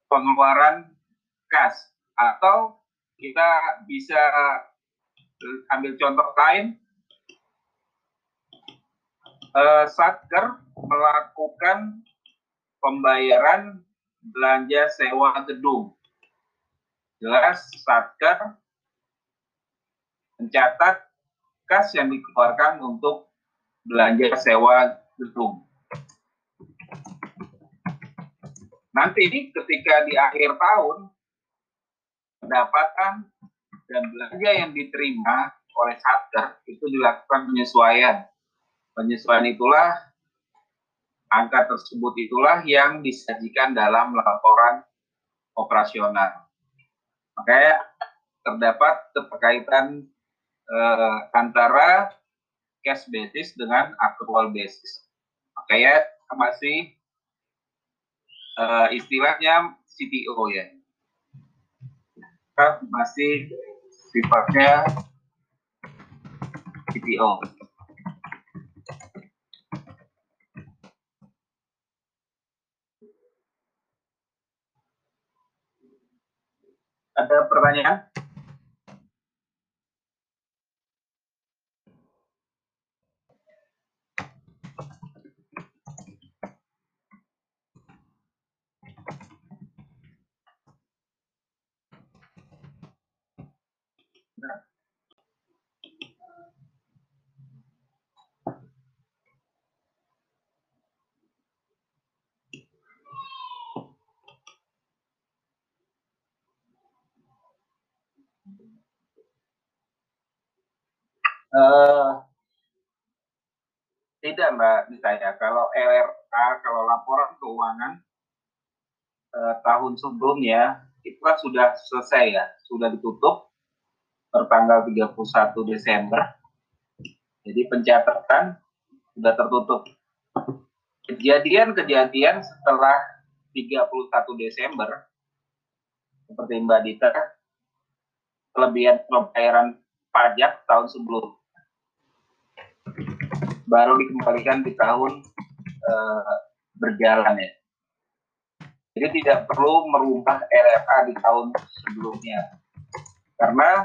A: pengeluaran kas atau kita bisa ambil contoh lain uh, Satker melakukan pembayaran belanja sewa gedung jelas Satker mencatat kas yang dikeluarkan untuk belanja sewa gedung Nanti ketika di akhir tahun pendapatan dan belanja yang diterima oleh Satker itu dilakukan penyesuaian. Penyesuaian itulah angka tersebut itulah yang disajikan dalam laporan operasional. Makanya terdapat keterkaitan eh, antara cash basis dengan accrual basis. Makanya masih uh, istilahnya CTO ya. Masih sifatnya CTO. Ada pertanyaan? Uh, tidak Mbak Nitaya, kalau LRA, kalau laporan keuangan uh, tahun sebelumnya itu kan sudah selesai ya, sudah ditutup tertanggal 31 Desember. Jadi pencatatan sudah tertutup. Kejadian-kejadian setelah 31 Desember, seperti Mbak Dita, kelebihan pembayaran pajak tahun sebelum baru dikembalikan di tahun uh, berjalan ya. Jadi tidak perlu merubah LRA di tahun sebelumnya. Karena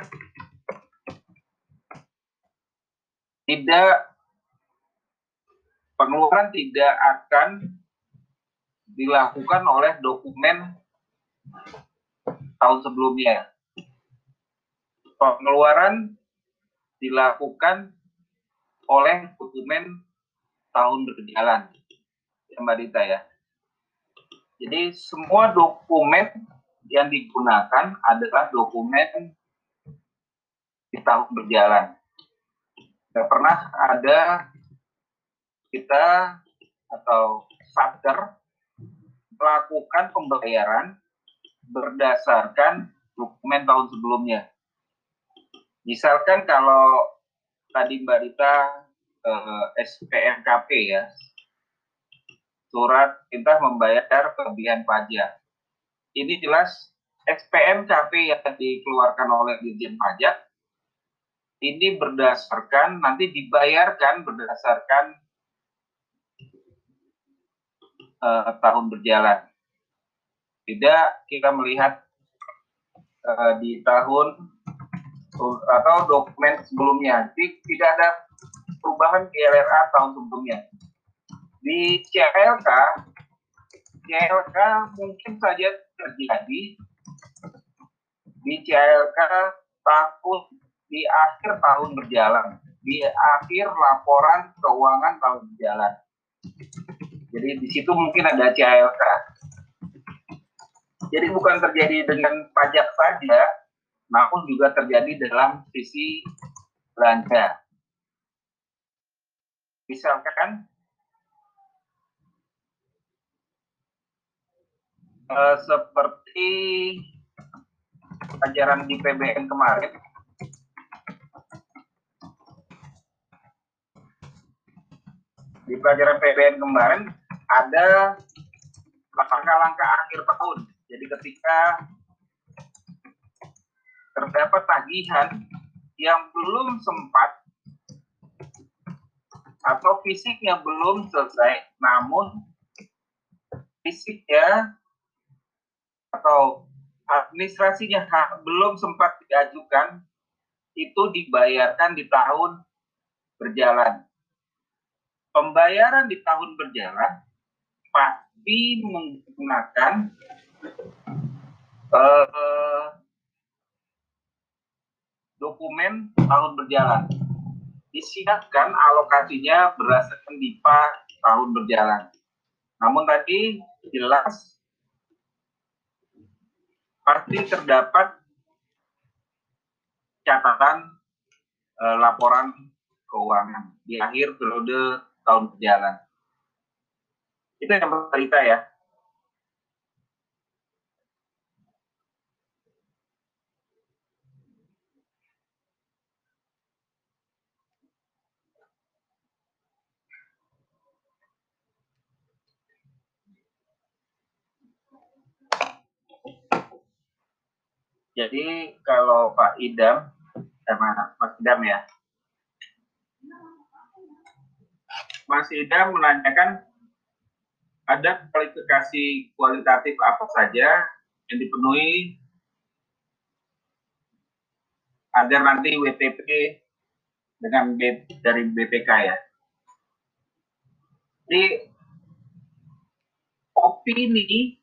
A: tidak pengeluaran tidak akan dilakukan oleh dokumen tahun sebelumnya. Pengeluaran dilakukan oleh dokumen tahun berjalan, ya Mbak Dita ya. Jadi semua dokumen yang digunakan adalah dokumen di tahun berjalan. Tidak pernah ada kita atau satker melakukan pembayaran berdasarkan dokumen tahun sebelumnya. Misalkan kalau tadi Mbak Rita eh, SPNKP ya, surat kita membayar kelebihan pajak. Ini jelas SPNKP yang dikeluarkan oleh Dirjen Pajak ini berdasarkan nanti dibayarkan berdasarkan uh, tahun berjalan. Tidak kita melihat uh, di tahun atau dokumen sebelumnya. Tidak ada perubahan di LRA tahun sebelumnya. Di CLK, CLK mungkin saja terjadi di CLK tahun di akhir tahun berjalan, di akhir laporan keuangan tahun berjalan. Jadi di situ mungkin ada CLK. Jadi bukan terjadi dengan pajak saja, namun juga terjadi dalam sisi belanja. Misalkan uh, seperti ajaran di PBN kemarin di pelajaran PBN kemarin ada langkah-langkah akhir tahun. Jadi ketika terdapat tagihan yang belum sempat atau fisiknya belum selesai, namun fisiknya atau administrasinya belum sempat diajukan itu dibayarkan di tahun berjalan. Pembayaran di tahun berjalan pasti menggunakan uh, dokumen tahun berjalan. Disiapkan alokasinya berdasarkan DIPA tahun berjalan. Namun tadi jelas pasti terdapat catatan e, laporan keuangan di akhir periode tahun berjalan. Itu yang bercerita ya. Jadi kalau Pak Idam sama Mas Idam ya. Mas Idam menanyakan ada kualifikasi kualitatif apa saja yang dipenuhi agar nanti WTP dengan B, dari BPK ya. Jadi opini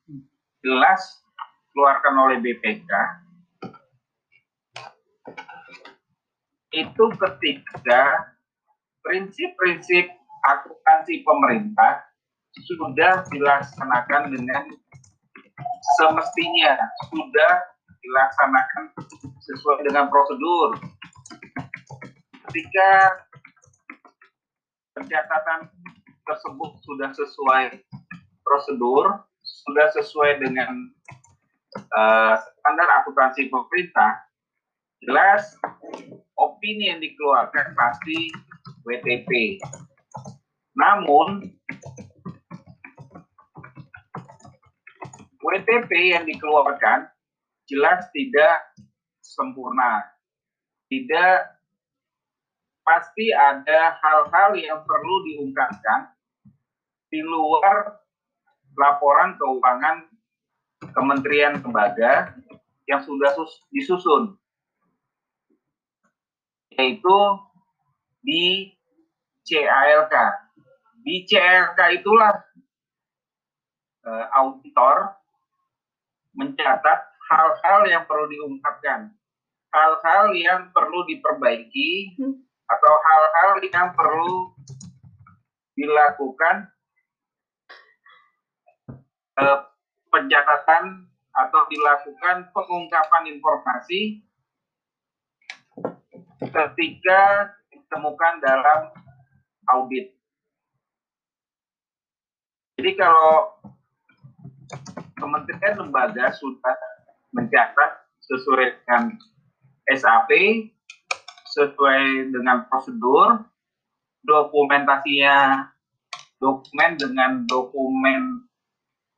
A: jelas keluarkan oleh BPK itu ketika prinsip-prinsip akuntansi pemerintah sudah dilaksanakan dengan semestinya, sudah dilaksanakan sesuai dengan prosedur. Ketika pencatatan tersebut sudah sesuai prosedur, sudah sesuai dengan uh, standar akuntansi pemerintah, jelas opini yang dikeluarkan pasti WTP. Namun, WTP yang dikeluarkan jelas tidak sempurna. Tidak pasti ada hal-hal yang perlu diungkapkan di luar laporan keuangan kementerian lembaga yang sudah disusun yaitu di CALK. Di CALK itulah uh, auditor mencatat hal-hal yang perlu diungkapkan, hal-hal yang perlu diperbaiki, atau hal-hal yang perlu dilakukan uh, pencatatan atau dilakukan pengungkapan informasi ketika ditemukan dalam audit. Jadi kalau kementerian lembaga sudah mencatat sesuai dengan SAP, sesuai dengan prosedur, dokumentasinya dokumen dengan dokumen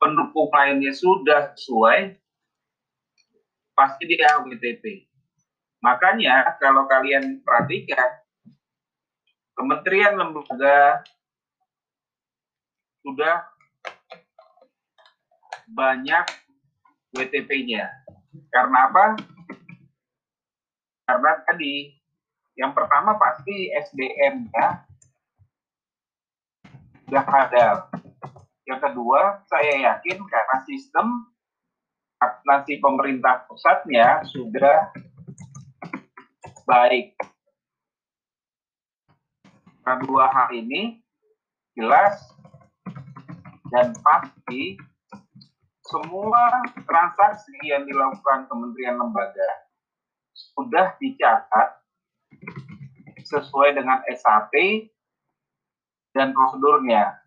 A: pendukung lainnya sudah sesuai, pasti dia WTP. Makanya kalau kalian perhatikan, kementerian lembaga sudah banyak WTP-nya. Karena apa? Karena tadi yang pertama pasti SDM-nya sudah ada. Yang kedua, saya yakin karena sistem nanti pemerintah pusatnya sudah baik. Nah, dua hal ini jelas dan pasti semua transaksi yang dilakukan kementerian lembaga sudah dicatat sesuai dengan SAP dan prosedurnya.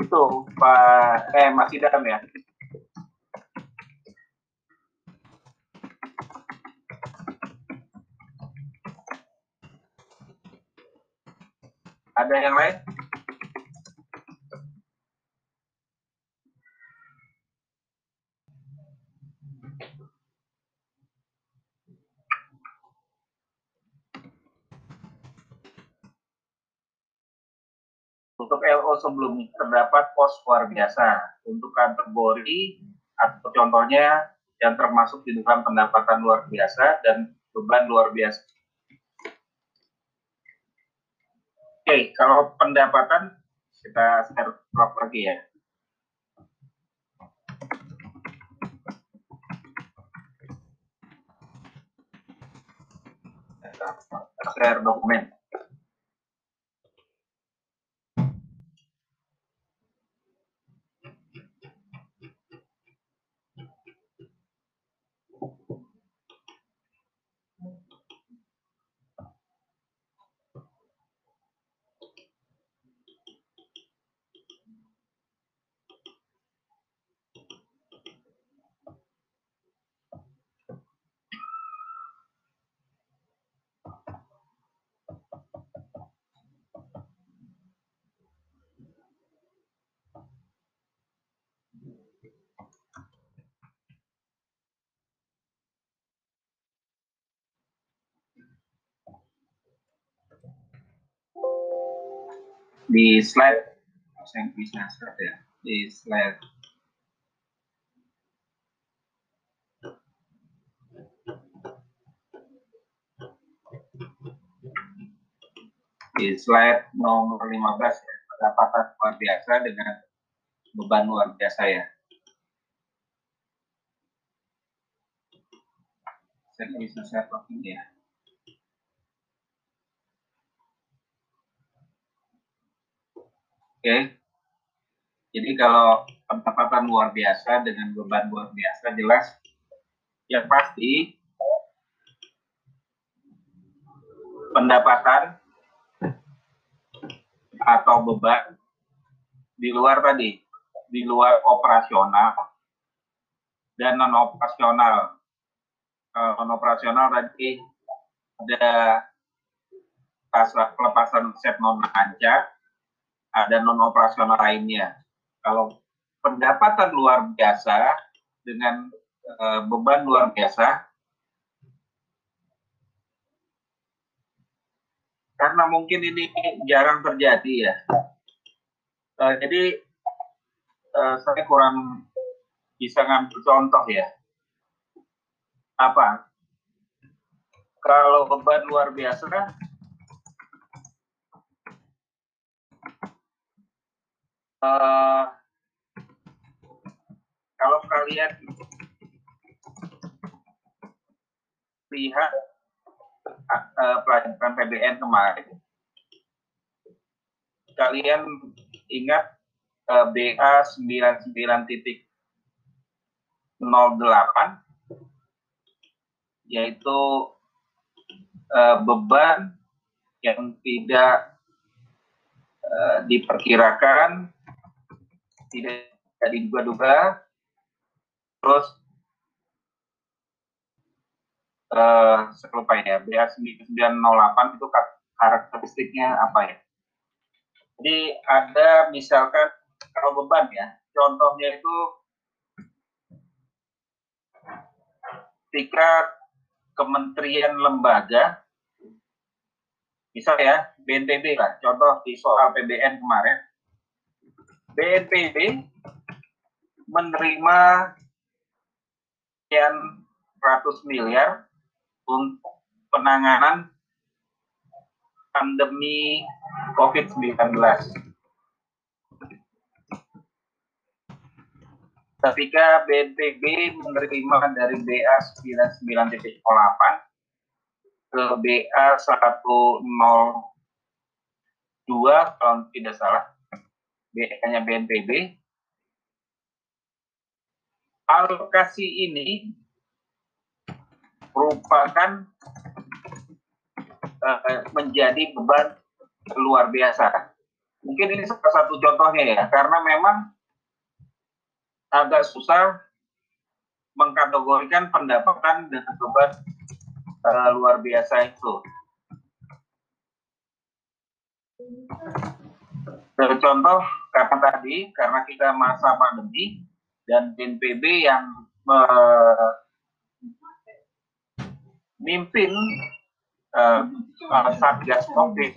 A: Itu Pak eh Mas Idam ya. Ada yang lain? Untuk LO sebelumnya terdapat pos luar biasa untuk kategori atau contohnya yang termasuk di dalam pendapatan luar biasa dan beban luar biasa. Oke, kalau pendapatan kita share lagi ya. Share dokumen. Di slide saya bisa share ya? Di slide. Di slide nomor 15 ya pendapatan luar biasa dengan beban luar biasa ya. Saya bisa share ini ya Oke. Jadi kalau pendapatan luar biasa dengan beban luar biasa jelas yang pasti pendapatan atau beban di luar tadi, di luar operasional dan non operasional. non operasional tadi ada pelepasan set non rancang ada non operasional lainnya. Kalau pendapatan luar biasa dengan e, beban luar biasa, karena mungkin ini jarang terjadi ya. E, jadi e, saya kurang bisa ngambil contoh ya. Apa? Kalau beban luar biasa uh, kalau kalian lihat uh, pelajaran PBN kemarin, kalian ingat uh, BA 99.08 yaitu uh, beban yang tidak uh, diperkirakan tidak diduga-duga terus uh, ya BA 908 itu karakteristiknya apa ya? Jadi ada misalkan kalau beban ya contohnya itu ketika kementerian lembaga misal ya BNPB lah contoh di soal PBN kemarin BNPB menerima sekian ratus miliar untuk penanganan pandemi COVID-19. ketika BNPB menerima dari BA 99.08 ke BA 102 kalau tidak salah BA-nya BNPB alokasi ini merupakan uh, menjadi beban luar biasa. Mungkin ini salah satu contohnya ya, karena memang agak susah mengkategorikan pendapatan dan beban uh, luar biasa itu. Contoh karena tadi karena kita masa pandemi dan BNPB yang memimpin uh, Satgas COVID.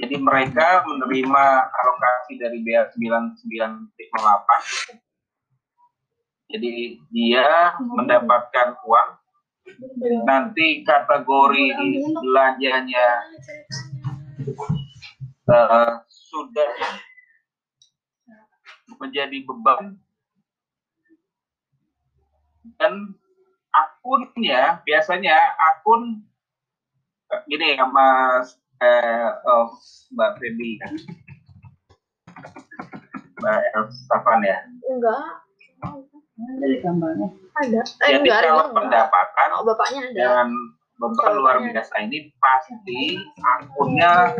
A: Jadi mereka menerima alokasi dari BA 99,8. Jadi dia mendapatkan uang. Nanti kategori belanjanya uh, sudah menjadi beban. Dan akunnya biasanya akun gini ya Mas eh, oh, Mbak Febi kan Mbak Elstafan ya?
C: Enggak.
D: Ada gambarnya?
C: Ada.
A: Eh, jadi enggak, kalau enggak. pendapatan
C: oh, bapaknya ada.
A: dengan beban luar biasa ini pasti akunnya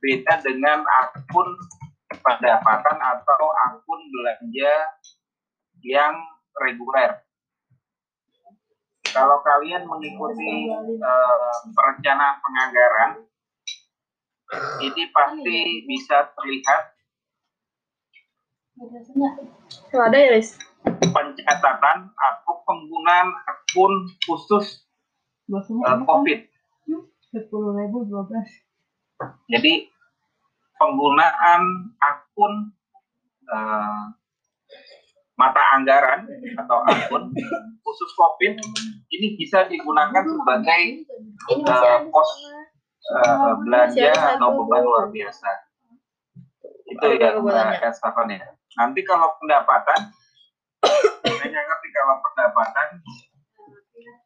A: beda dengan akun pendapatan atau akun belanja yang reguler kalau kalian mengikuti uh, perencanaan penganggaran, ini pasti bisa terlihat
C: ada ya?
A: Pencatatan atau penggunaan akun khusus uh, COVID.
D: Sepuluh ribu dua belas.
A: Jadi penggunaan akun uh, mata anggaran atau akun khusus COVID ini bisa digunakan sebagai uh, pos uh, belanja atau beban luar biasa. Itu ya Mbak Estafan ya. Nanti kalau pendapatan, saya ngerti kalau pendapatan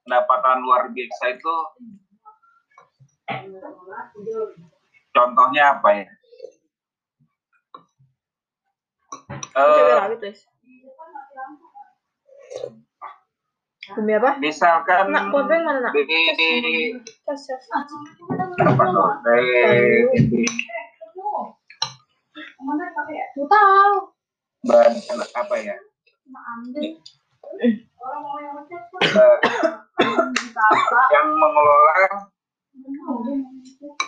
A: pendapatan luar biasa itu contohnya apa ya? Uh,
C: Demi apa?
A: Misalkan
C: nak pulpen mana nak?
A: Di apa tuh? Di
C: tahu.
A: bahan apa ya? yang mengelola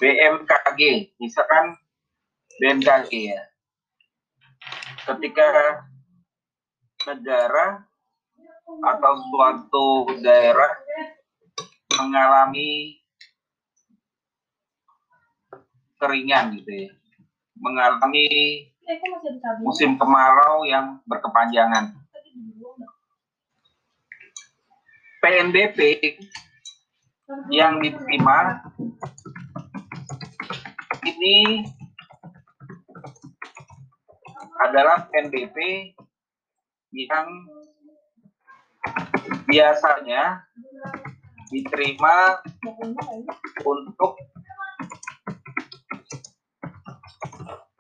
A: BMKG, misalkan BMKG ya. Ketika negara atau suatu daerah mengalami keringan gitu ya, mengalami musim kemarau yang berkepanjangan. PNBP yang diterima ini adalah PNBP yang biasanya diterima untuk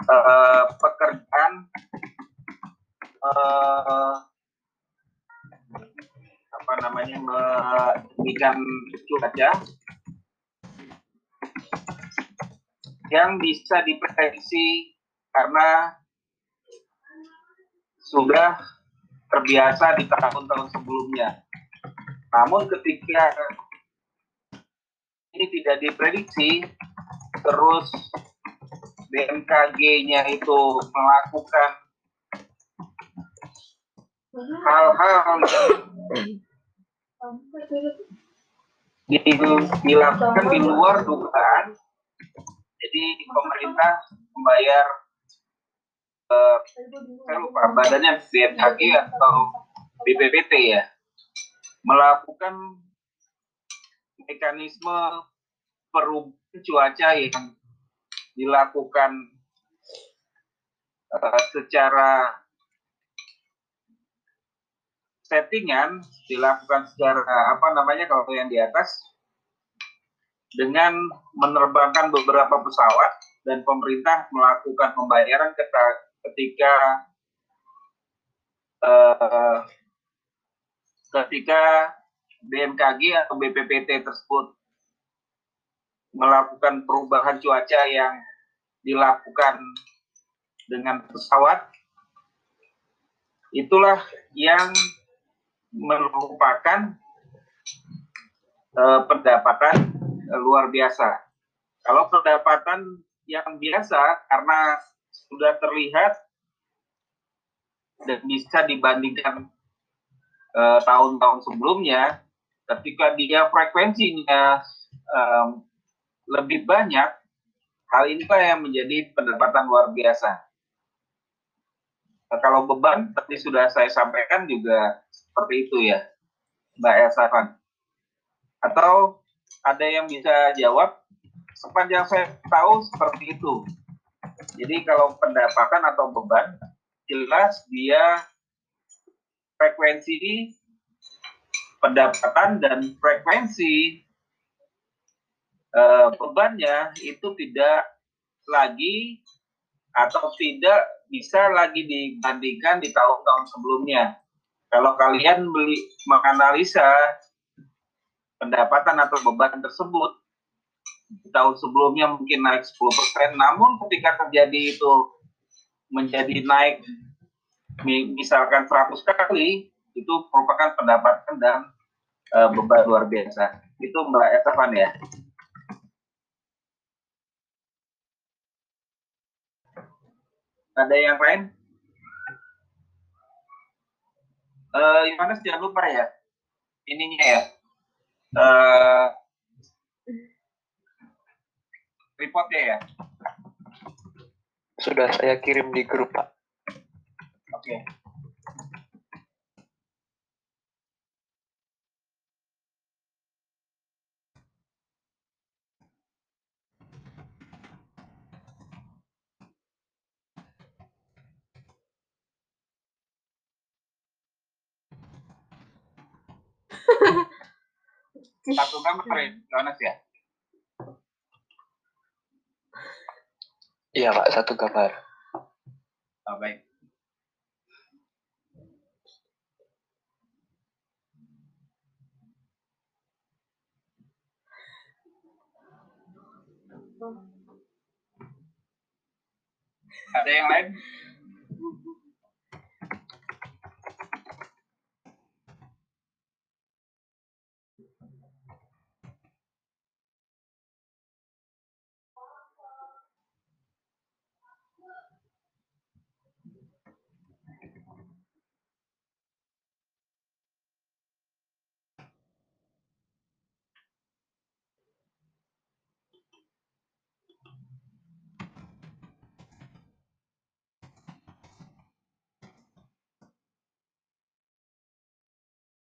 A: uh, pekerjaan uh, apa namanya ikan cuaca yang bisa diprediksi karena sudah terbiasa di tahun-tahun sebelumnya. Namun ketika ini tidak diprediksi, terus BMKG-nya itu melakukan hal-hal yang dilakukan di luar dugaan. Jadi pemerintah membayar uh, saya lupa badannya BMKG atau BPPT ya. Melakukan mekanisme perubahan cuaca yang dilakukan uh, secara settingan dilakukan secara apa namanya kalau yang di atas dengan menerbangkan beberapa pesawat dan pemerintah melakukan pembayaran ketika uh, ketika BMKG atau BPPT tersebut melakukan perubahan cuaca yang dilakukan dengan pesawat itulah yang merupakan uh, pendapatan uh, luar biasa. Kalau pendapatan yang biasa karena sudah terlihat dan bisa dibandingkan eh, tahun-tahun uh, sebelumnya, ketika dia frekuensinya um, lebih banyak, hal inilah yang menjadi pendapatan luar biasa. Nah, kalau beban, tadi sudah saya sampaikan juga seperti itu ya, Mbak Elsa Atau ada yang bisa jawab? Sepanjang saya tahu seperti itu. Jadi kalau pendapatan atau beban, jelas dia frekuensi pendapatan dan frekuensi uh, bebannya itu tidak lagi atau tidak bisa lagi dibandingkan di tahun-tahun sebelumnya. Kalau kalian beli menganalisa pendapatan atau beban tersebut di tahun sebelumnya mungkin naik 10%, namun ketika terjadi itu menjadi naik misalkan 100 kali, itu merupakan pendapatan dan uh, beban luar biasa. Itu Mbak Evan ya. Ada yang lain? Uh, Yohanes jangan lupa ya, ininya ya, uh, reportnya ya.
E: Sudah saya kirim di grup Pak.
A: Oke. Okay. Satu ya, Jonas ya?
E: Iya Pak, satu gambar.
A: Oh, baik. Ada yang lain?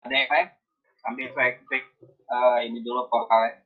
A: Ada lain? Sambil saya klik uh, ini dulu portalnya